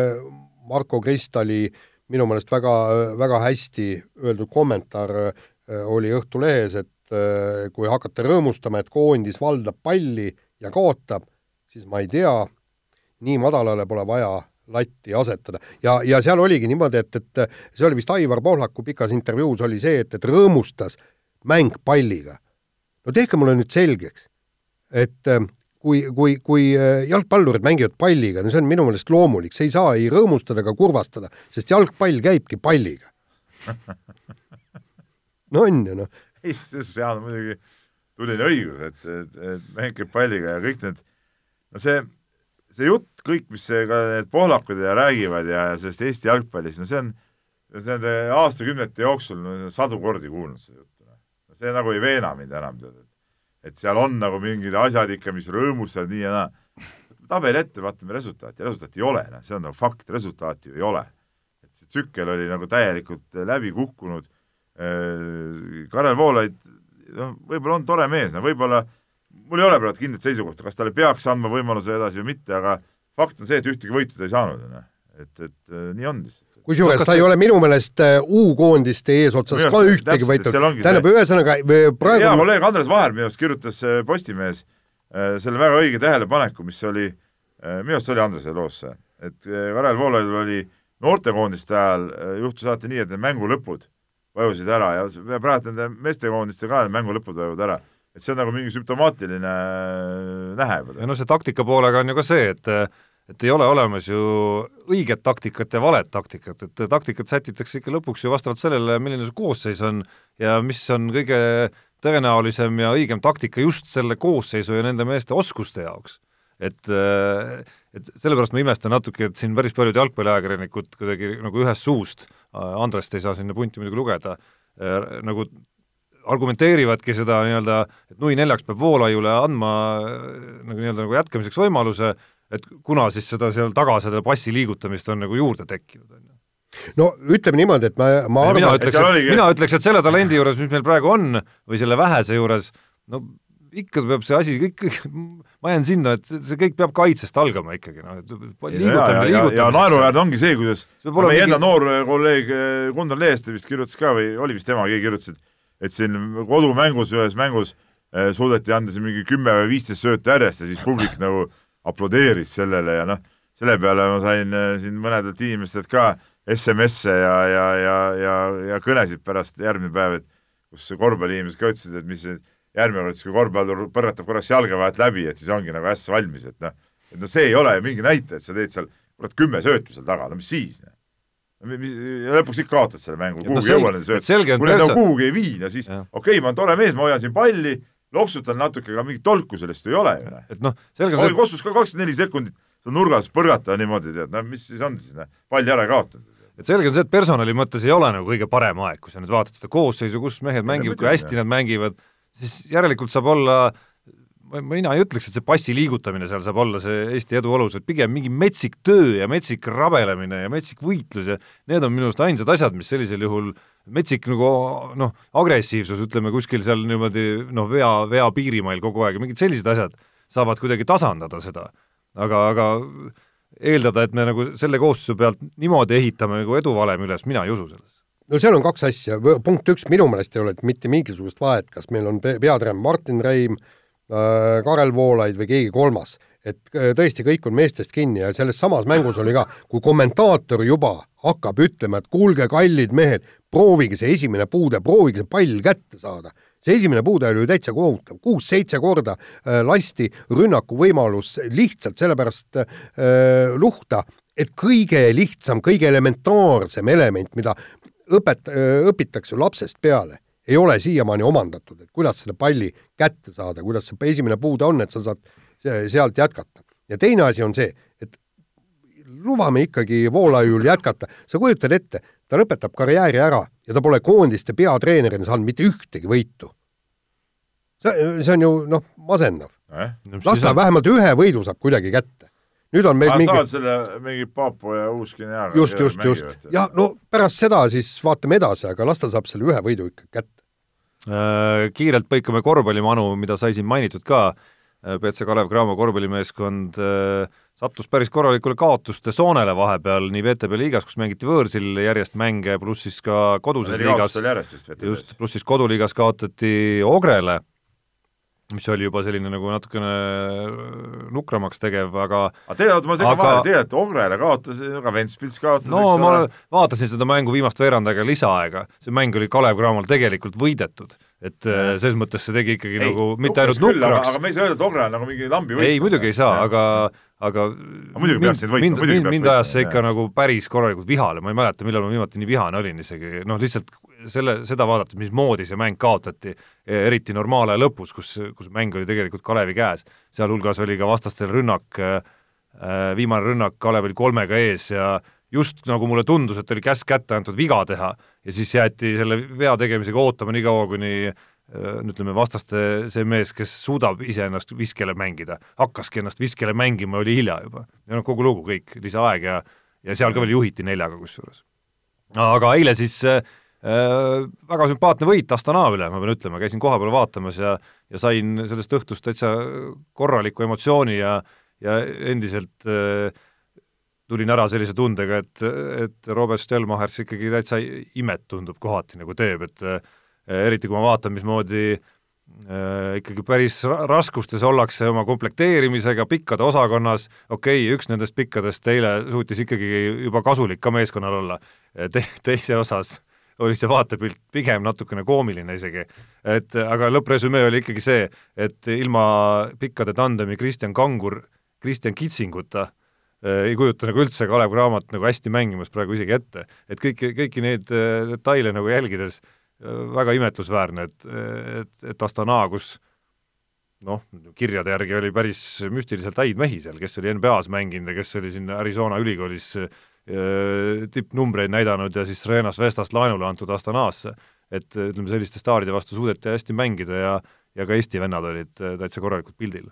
Marko Kristali minu meelest väga, väga hästi öeldud kommentaar oli Õhtulehes, et kui hakata rõõmustama, et koondis valdab palli ja kaotab, siis ma ei tea, nii madalale pole vaja latti asetada. ja, ja seal oligi niimoodi, et, et see oli vist Aivar Pohlaku pikas intervjuus oli see, et, et rõõmustas mäng palliga. no tehke mulle nüüd selgeks, et äh, kui, kui, kui äh, jalgpallurid mängivad palliga, no see on minu meelest loomulik, see ei saa ei rõõmustada ega kurvastada, sest jalgpall käibki palliga. no on ju noh, ei, selles suhtes Jaan on muidugi tuline õigus, et, et, et mäng käib palliga ja kõik need, no see, see jutt, kõik, mis ka need pohlakud ja räägivad ja, sellest Eesti jalgpallist, no see on, see on aastakümnete jooksul no, sadu kordi kuulnud seda juttu. Noh. see nagu ei veena mind enam, tead, et seal on nagu mingid asjad ikka, mis rõõmustavad nii ja naa. tabeli ette, vaatame resultaati, resultaati ei ole, noh, see on nagu fakt, resultaati ju ei ole. et see tsükkel oli nagu täielikult läbi kukkunud Karel Voolaid, noh, võib-olla on tore mees, no võib-olla, mul ei ole praegu kindlat seisukohta, kas talle peaks andma võimaluse edasi või mitte, aga fakt on see, et ühtegi võitu ta ei saanud, noh. et, et äh, nii on lihtsalt. Kusjuures ta ei ole minu meelest äh, U-koondiste eesotsas ka ühtegi võitu, tähendab, ühesõnaga praegu hea kolleeg Andres Vaher minu arust kirjutas Postimehes selle väga õige tähelepaneku, mis oli, minu arust oli Andrese loos see, et Karel Voolaidul oli noortekoondiste ajal juhtus alati nii, et need mängu lõpud vajusid ära ja praegu nende meestekoondiste ka mängu lõpud vajuvad ära. et see on nagu mingi sümptomaatiline äh, nähe ja no see taktika poolega on ju ka see, et et ei ole olemas ju õiget taktikat ja valet taktikat, et taktikat sätitakse ikka lõpuks ju vastavalt sellele, milline see koosseis on ja mis on kõige tõenäolisem ja õigem taktika just selle koosseisu ja nende meeste oskuste jaoks. Et et sellepärast ma imestan natuke, et siin päris paljud jalgpalliajakirjanikud kuidagi nagu ühest suust äh, Andrest ei saa sinna punti muidugi lugeda, äh, nagu argumenteerivadki seda nii-öelda, et nui neljaks peab Voolaiule andma äh, nagu nii-öelda nagu jätkamiseks võimaluse, et kuna siis seda seal taga, seda passi liigutamist on nagu juurde tekkinud, on ju. No ütleme niimoodi, et ma, ma arvan mina ütleks, et, oligi... mina ütleks, et selle talendi juures, mis meil praegu on, või selle vähese juures, no ikka peab see asi kõik, ma jään sinna, et see kõik peab kaitsest algama ikkagi, noh, et liigutamine, liigutamine. ja naeruväärne ongi see, kuidas meie mingi... enda noor kolleeg eh, Gunnar Leeste vist kirjutas ka või oli vist tema, keegi kirjutas, et et siin kodumängus, ühes mängus eh, suudeti anda siin mingi kümme või viisteist söötu järjest ja siis publik nagu aplodeeris sellele ja noh, selle peale ma sain eh, siin mõnedelt inimestelt ka SMS-e ja, ja, ja, ja, ja kõnesid pärast järgmine päev, et kus korvpalliinimesed ka ütlesid, et mis see järgmine kord siis, kui korvpallur põrgatab korraks jalga vahelt läbi, et siis ongi nagu äss valmis, et noh, et no see ei ole ju mingi näitaja, et sa teed seal kurat kümme söötu seal taga, no mis siis no.? ja lõpuks ikka kaotad selle mängu, kuhugi ei jõua nende sööt, kui need nagu kuhugi ei vii, no siis okei okay,, ma olen tore mees, ma hoian siin palli, loksutan natuke, aga mingit tolku sellest ei ole ju. Noh. et noh, selge on see kostus ka kakskümmend neli sekundit, seal nurgas põrgata niimoodi, tead, no mis siis on siis, noh, palli ära kaotanud et selge on see, et personali mõttes ei ole nagu kõige parem aeg, kui sa nüüd vaatad seda koosseisu, kus mehed mängivad, kui hästi nad mängivad, siis järelikult saab olla mina ei ütleks, et see passi liigutamine seal saab olla see Eesti edu alus, et pigem mingi metsik töö ja metsik rabelemine ja metsik võitlus ja need on minu arust ainsad asjad, mis sellisel juhul metsik nagu noh, agressiivsus, ütleme kuskil seal niimoodi noh, vea, vea piirimail kogu aeg ja mingid sellised asjad saavad kuidagi tasandada seda. aga, aga eeldada, et me nagu selle koosseisu pealt niimoodi ehitame nagu eduvalemi üles, mina ei usu sellesse no seal on kaks asja, punkt üks, minu meelest ei ole mitte mingisugust vahet, kas meil on peatreener Martin Reim äh,, Karel Voolaid või keegi kolmas. et äh, tõesti, kõik on meestest kinni ja selles samas mängus oli ka, kui kommentaator juba hakkab ütlema, et kuulge, kallid mehed, proovige see esimene puude, proovige see pall kätte saada. see esimene puude oli ju täitsa kohutav, kuus-seitse korda äh, lasti rünnakuvõimalus lihtsalt sellepärast äh, luhta, et kõige lihtsam, kõige elementaarsem element, mida õpet-, õpitakse ju lapsest peale, ei ole siiamaani omandatud, et kuidas selle palli kätte saada, kuidas see esimene puude on, et sa saad sealt jätkata. ja teine asi on see, et lubame ikkagi Voolaiul jätkata, sa kujutad ette, ta lõpetab karjääri ära ja ta pole koondiste peatreenerina saanud mitte ühtegi võitu. see, see on ju noh, masendav eh?. las ta vähemalt ühe võidu saab kuidagi kätte nüüd on meil ah, mingi saad selle mingi Paapua ja Uus-Guinea just, just, just. jah, no pärast seda siis vaatame edasi, aga las ta saab selle ühe võidu ikka kätte äh,. Kiirelt põikame korvpallimanu, mida sai siin mainitud ka, äh, BC Kalev Cramo korvpallimeeskond äh, sattus päris korralikule kaotuste soonele vahepeal nii VTB liigas, kus mängiti võõrsil järjest mänge, pluss siis ka koduses liigas, just, pluss siis koduliigas kaotati Ogrele mis oli juba selline nagu natukene nukramaks tegev, aga aga tegelikult ma segan vahele, tegelikult Ogrele kaotas, ka Ventspils kaotas, no ma ole. vaatasin seda mängu viimast veerandaga lisaaega, see mäng oli Kalev Cramol tegelikult võidetud, et ja. selles mõttes see tegi ikkagi ei, nagu mitte ainult nukraks. aga me ei saa öelda, et Ogre on nagu mingi lambi võistkond. ei, muidugi ei saa, aga aga muidugi peaks neid võitma, muidugi peaks mind ajas see ikka nagu päris korralikult vihale, ma ei mäleta, millal ma viimati nii vihane olin isegi, noh lihtsalt selle, seda vaadates, mismoodi see mäng kaotati, eriti normaalaja lõpus, kus, kus mäng oli tegelikult Kalevi käes, sealhulgas oli ka vastastel rünnak, viimane rünnak, Kalev oli kolmega ees ja just nagu mulle tundus, et oli käsk kätte antud viga teha ja siis jäeti selle vea tegemisega ootama nii kaua, kuni ütleme, vastaste see mees, kes suudab iseennast viskele mängida, hakkaski ennast viskele mängima, oli hilja juba. ja noh, kogu lugu kõik, lisaaeg ja ja seal ka veel juhiti neljaga kusjuures. aga eile siis äh, äh, väga sümpaatne võit Astana üle, ma pean ütlema, käisin kohapeal vaatamas ja ja sain sellest õhtust täitsa korraliku emotsiooni ja ja endiselt äh, tulin ära sellise tundega, et, et Robert Stelmachers ikkagi täitsa imet tundub kohati nagu teeb, et äh, Äh, eriti kui ma vaatan, mismoodi äh, ikkagi päris raskustes ollakse oma komplekteerimisega pikkade osakonnas, okei okay,, üks nendest pikkadest eile suutis ikkagi juba kasulik ka meeskonnal olla Te, teise osas oli see vaatepilt pigem natukene koomiline isegi. et aga lõppresümee oli ikkagi see, et ilma pikkade tandemi Kristjan Kangur, Kristjan Kitsinguta äh, ei kujuta nagu üldse Kalev Cramot nagu hästi mängimas praegu isegi ette. et kõiki, kõiki neid äh, detaile nagu jälgides äh, väga imetlusväärne, et, et, et Astana, kus noh, kirjade järgi oli päris müstiliselt häid mehi seal, kes oli NBA-s mänginud ja kes oli siin Arizona ülikoolis äh, tippnumbreid näidanud ja siis Renas Vestast laenule antud Astanasse. et ütleme, selliste staaride vastu suudeti hästi mängida ja, ja ka Eesti vennad olid äh, täitsa korralikult pildil.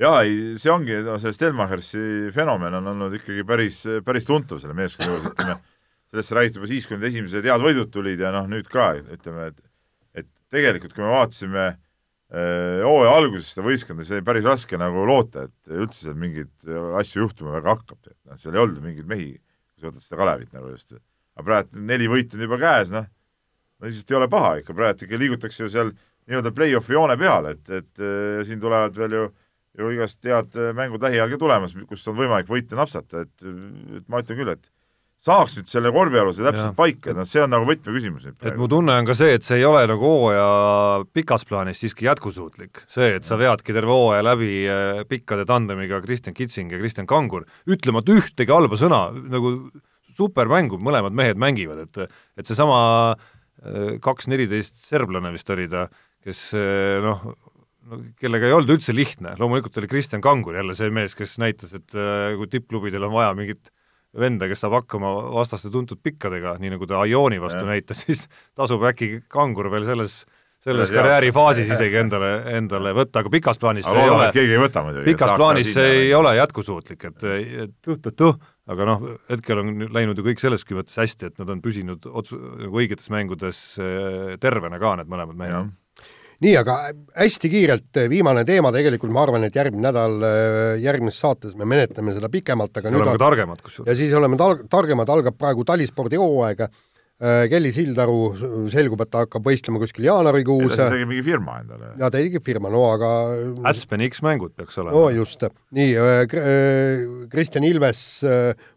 jaa, ei, see ongi, no see Stelmachersi fenomen on olnud ikkagi päris, päris tuntav selle meeskonna juures, ütleme sellest räägiti juba siis, kui need esimesed head võidud tulid ja noh, nüüd ka ütleme, et et tegelikult, kui me vaatasime äh, hooaja alguses seda võistkonda, siis oli päris raske nagu loota, et üldse seal mingeid asju juhtuma väga hakkab, et noh, seal ei olnud mingeid mehi, kui sa võtad seda Kalevit nagu just. aga praegu neli võitu on juba käes, noh, no lihtsalt ei ole paha ikka, praegu ikka liigutakse ju seal nii-öelda play-off'i joone peal, et, et äh, siin tulevad veel ju ju igast head mängud lähiajal ka tulemas, kus on võimalik võita napsata, et, et ma ütlen küll, et saaks nüüd selle korvialuse täpselt ja. paika, noh, see on nagu võtmeküsimus et mu tunne on ka see, et see ei ole nagu hooaja pikas plaanis siiski jätkusuutlik. see, et sa veadki terve hooaja läbi äh, pikkade tandemiga Kristjan Kitsing ja Kristjan Kangur, ütlemata ühtegi halba sõna, nagu supermängu mõlemad mehed mängivad, et et seesama äh, kaks neliteist serblane vist oli ta, kes äh, noh, no kellega ei olnud üldse lihtne, loomulikult oli Kristjan Kangur jälle see mees, kes näitas, et kui tippklubidel on vaja mingit venda, kes saab hakkama vastaste tuntud pikkadega, nii nagu ta Aioni vastu ja. näitas, siis tasub äkki kangur veel selles selles karjäärifaasis isegi endale, endale võtta, aga pikas plaanis aga see ei ole, keegi ei võta muidugi. pikas plaanis see ei ole jätkusuutlik, et, et tuh-tuh-tuh, aga noh, hetkel on läinud ju kõik selles mõttes hästi, et nad on püsinud otsu-, nagu õigetes mängudes eh, tervena ka, need mõlemad mehed nii, aga hästi kiirelt eh, viimane teema tegelikult, ma arvan, et järgmine nädal, eh, järgmises saates me menetleme seda pikemalt, aga ja nüüd oleme targemad kusjuures. ja siis oleme tal-, targemad, algab praegu talispordi hooaeg, eh, Kelly Sildaru selgub, et ta hakkab võistlema kuskil jaanuarikuus. ta tegi mingi firma endale. jaa, ta tegi firma, no aga Aspen X-mängud peaks olema. no just, nii, Kristjan Ilves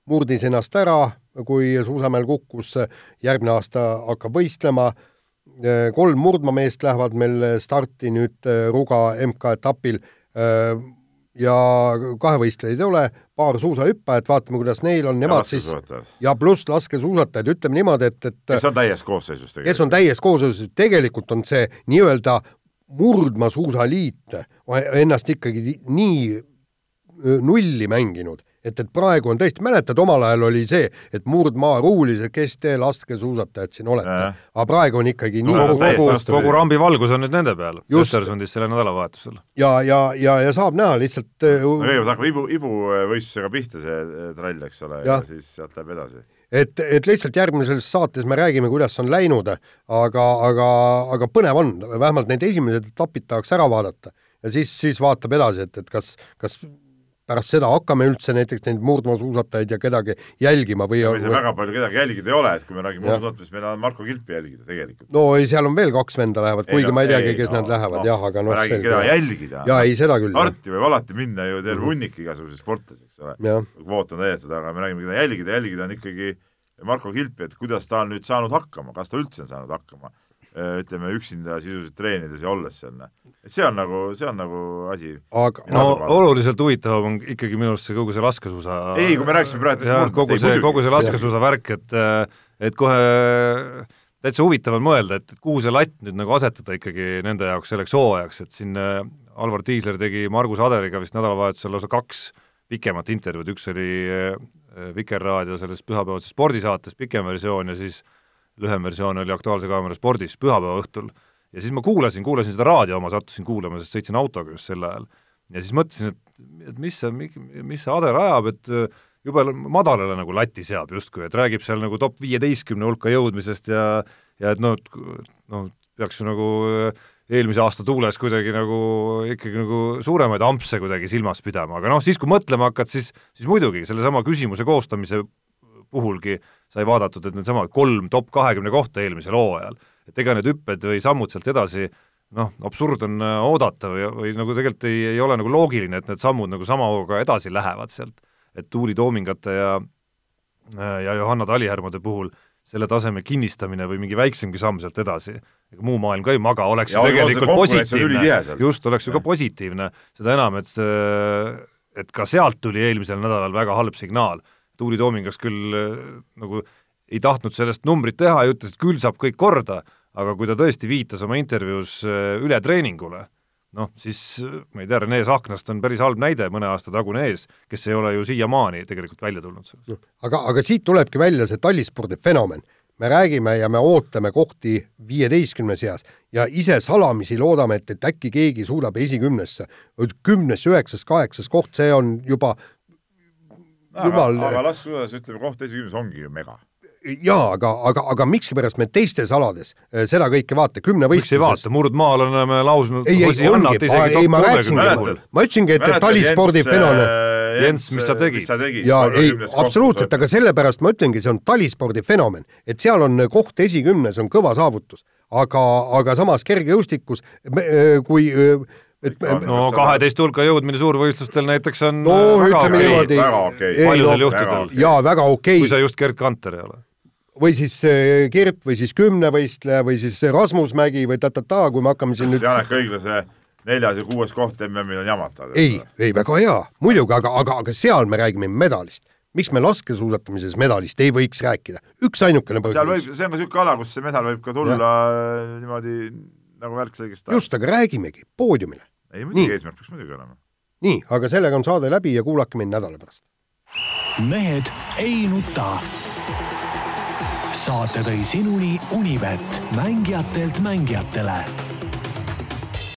murdis ennast ära, kui suusamäel kukkus, järgmine aasta hakkab võistlema Äh, kolm murdmameest lähevad meil starti nüüd äh, Ruga MK-etapil äh, ja kahevõistlejaid ei ole, paar suusahüppajat, vaatame, kuidas neil on, nemad siis ja pluss laskesuusatajad, ütleme niimoodi, et, et kes on täies koosseisus tegelikult? kes on täies koosseisus, tegelikult on see nii-öelda murdmaasuusaliit ennast ikkagi nii nulli mänginud et, et praegu on tõesti, mäletad, omal ajal oli see, et murdmaa ruulis, et kes te laskesuusatajad siin olete, aga praegu on ikkagi nii no, kogu, kogu, kogu rambi valgus on nüüd nende peal, Östersundis sellel nädalavahetusel. ja, ja, ja, ja saab näha lihtsalt äh, no kõigepealt hakkab ibu, ibuvõistlusega pihta see äh, trall, eks ole, ja siis sealt läheb edasi. Et, et lihtsalt järgmises saates me räägime, kuidas on läinud, aga, aga, aga põnev on, vähemalt need esimesed etapid tahaks ära vaadata. Ja siis, siis vaatab edasi, et, et kas, kas pärast seda hakkame üldse näiteks neid murdmaasuusatajaid ja kedagi jälgima või või seal väga palju kedagi jälgida ei ole, et kui me räägime murdmaasuusatamisest, meil on Marko Kilpi jälgida tegelikult. no ei, seal on veel kaks venda lähevad, kuigi no, ma ei teagi, kes no, nad lähevad no, jah, aga noh ma räägin, keda jälgida. jaa, ei seda küll. starti võib alati minna ju terve mhm. hunnik igasuguseid sportlasi, eks ole, kvoot on täidetud, aga me räägime, keda jälgida, jälgida on ikkagi Marko Kilpi, et kuidas ta on nüüd saanud hakkama, kas ta üldse on saanud hakkama, ütleme üksinda sisuliselt treenides ja olles seal, noh. Et see on nagu, see on nagu asi. aga no oluliselt huvitavam on ikkagi minu arust see kogu see laskesuusa ei, kui me rääkisime praegu jah, kogu see, kogu see laskesuusa värk, et et kohe täitsa huvitav on mõelda, et kuhu see latt nüüd nagu asetada ikkagi nende jaoks selleks hooajaks, et siin äh, Alvar Tiisler tegi Margus Aderiga vist nädalavahetusel lausa kaks pikemat intervjuud, üks oli äh, Vikerraadio selles pühapäevases spordisaates pikem versioon ja siis lühem versioon oli Aktuaalse Kaamera spordis pühapäeva õhtul ja siis ma kuulasin, kuulasin seda raadio oma, sattusin kuulama, sest sõitsin autoga just sel ajal. ja siis mõtlesin, et, et mis see, mis see Ader ajab, et äh, jube madalale nagu lati seab justkui, et räägib seal nagu top viieteistkümne hulka jõudmisest ja ja et noh, noh, peaks ju nagu äh, eelmise aasta tuules kuidagi nagu ikkagi nagu suuremaid ampse kuidagi silmas pidama, aga noh, siis kui mõtlema hakkad, siis, siis muidugi sellesama küsimuse koostamise puhulgi sai vaadatud, et needsamad kolm top kahekümne kohta eelmisel hooajal. Et ega need hüpped või sammud sealt edasi noh, absurd on äh, oodata või, või nagu tegelikult ei, ei ole nagu loogiline, et need sammud nagu sama hooga edasi lähevad sealt, et Tuuli Toomingate ja äh, ja Johanna Talihärmade puhul selle taseme kinnistamine või mingi väiksemgi samm sealt edasi, ega muu maailm ka ei maga, oleks ja ju tegelikult positiivne, just, oleks ju ka positiivne, seda enam, et äh, et ka sealt tuli eelmisel nädalal väga halb signaal. Tuuli Toomingas küll nagu ei tahtnud sellest numbrit teha ja ütles, et küll saab kõik korda, aga kui ta tõesti viitas oma intervjuus äh, ületreeningule, noh, siis ma ei tea, Rene Sahknast on päris halb näide mõne aasta tagune ees, kes ei ole ju siiamaani tegelikult välja tulnud sellest no,. aga, aga siit tulebki välja see tallispordi fenomen. me räägime ja me ootame kohti viieteistkümne seas ja ise salamisi loodame, et, et äkki keegi suudab esikümnesse, kümnes, üheksas, kaheksas koht, see on juba jumal aga, aga laskesuusas ütleme, koht esikümnes ongi ju mega. Jaa, aga, aga, aga miskipärast me teistes alades äh, seda kõike vaata, kümnevõistluses miks ei vaata, murdmaal oleme lausnud ei, ei, ongi, ei ma rääkisingi, ma ütlesingi, et, talispordi fenomen äh, Jens, mis sa tegid? jaa, ei, absoluutselt, aga sellepärast ma ütlengi, see on talispordi fenomen, et seal on koht esikümnes, on kõva saavutus. aga, aga samas kergejõustikus, äh, kui et no kaheteist hulka jõudmine suurvõistlustel näiteks on no ütleme niimoodi, paljudel juhtudel. jaa, väga okei okay.. kui sa just Gerd Kanter ei ole või siis äh, Kirt või siis kümnevõistleja või siis Rasmus Mägi või ta-ta-ta, kui me hakkame siin nüüd Janek Õiglase neljas ja kuues koht MM-il on jamata. ei, ei väga hea, muidugi, aga, aga, aga seal me räägime medalist. miks me laskesuusatamises medalist ei võiks rääkida? üksainukene põhjus. seal võib, see on ka niisugune ala, kus see medal võib ka tulla ja. niimoodi nagu värk selgest just, aga räägimegi poodiumile. Ei muidugi, eesmärk peaks muidugi olema. nii, aga sellega on saade läbi ja kuulake mind nädala pärast. mehed ei nuta saate tõi sinuni Unibet, mängijatelt mängijatele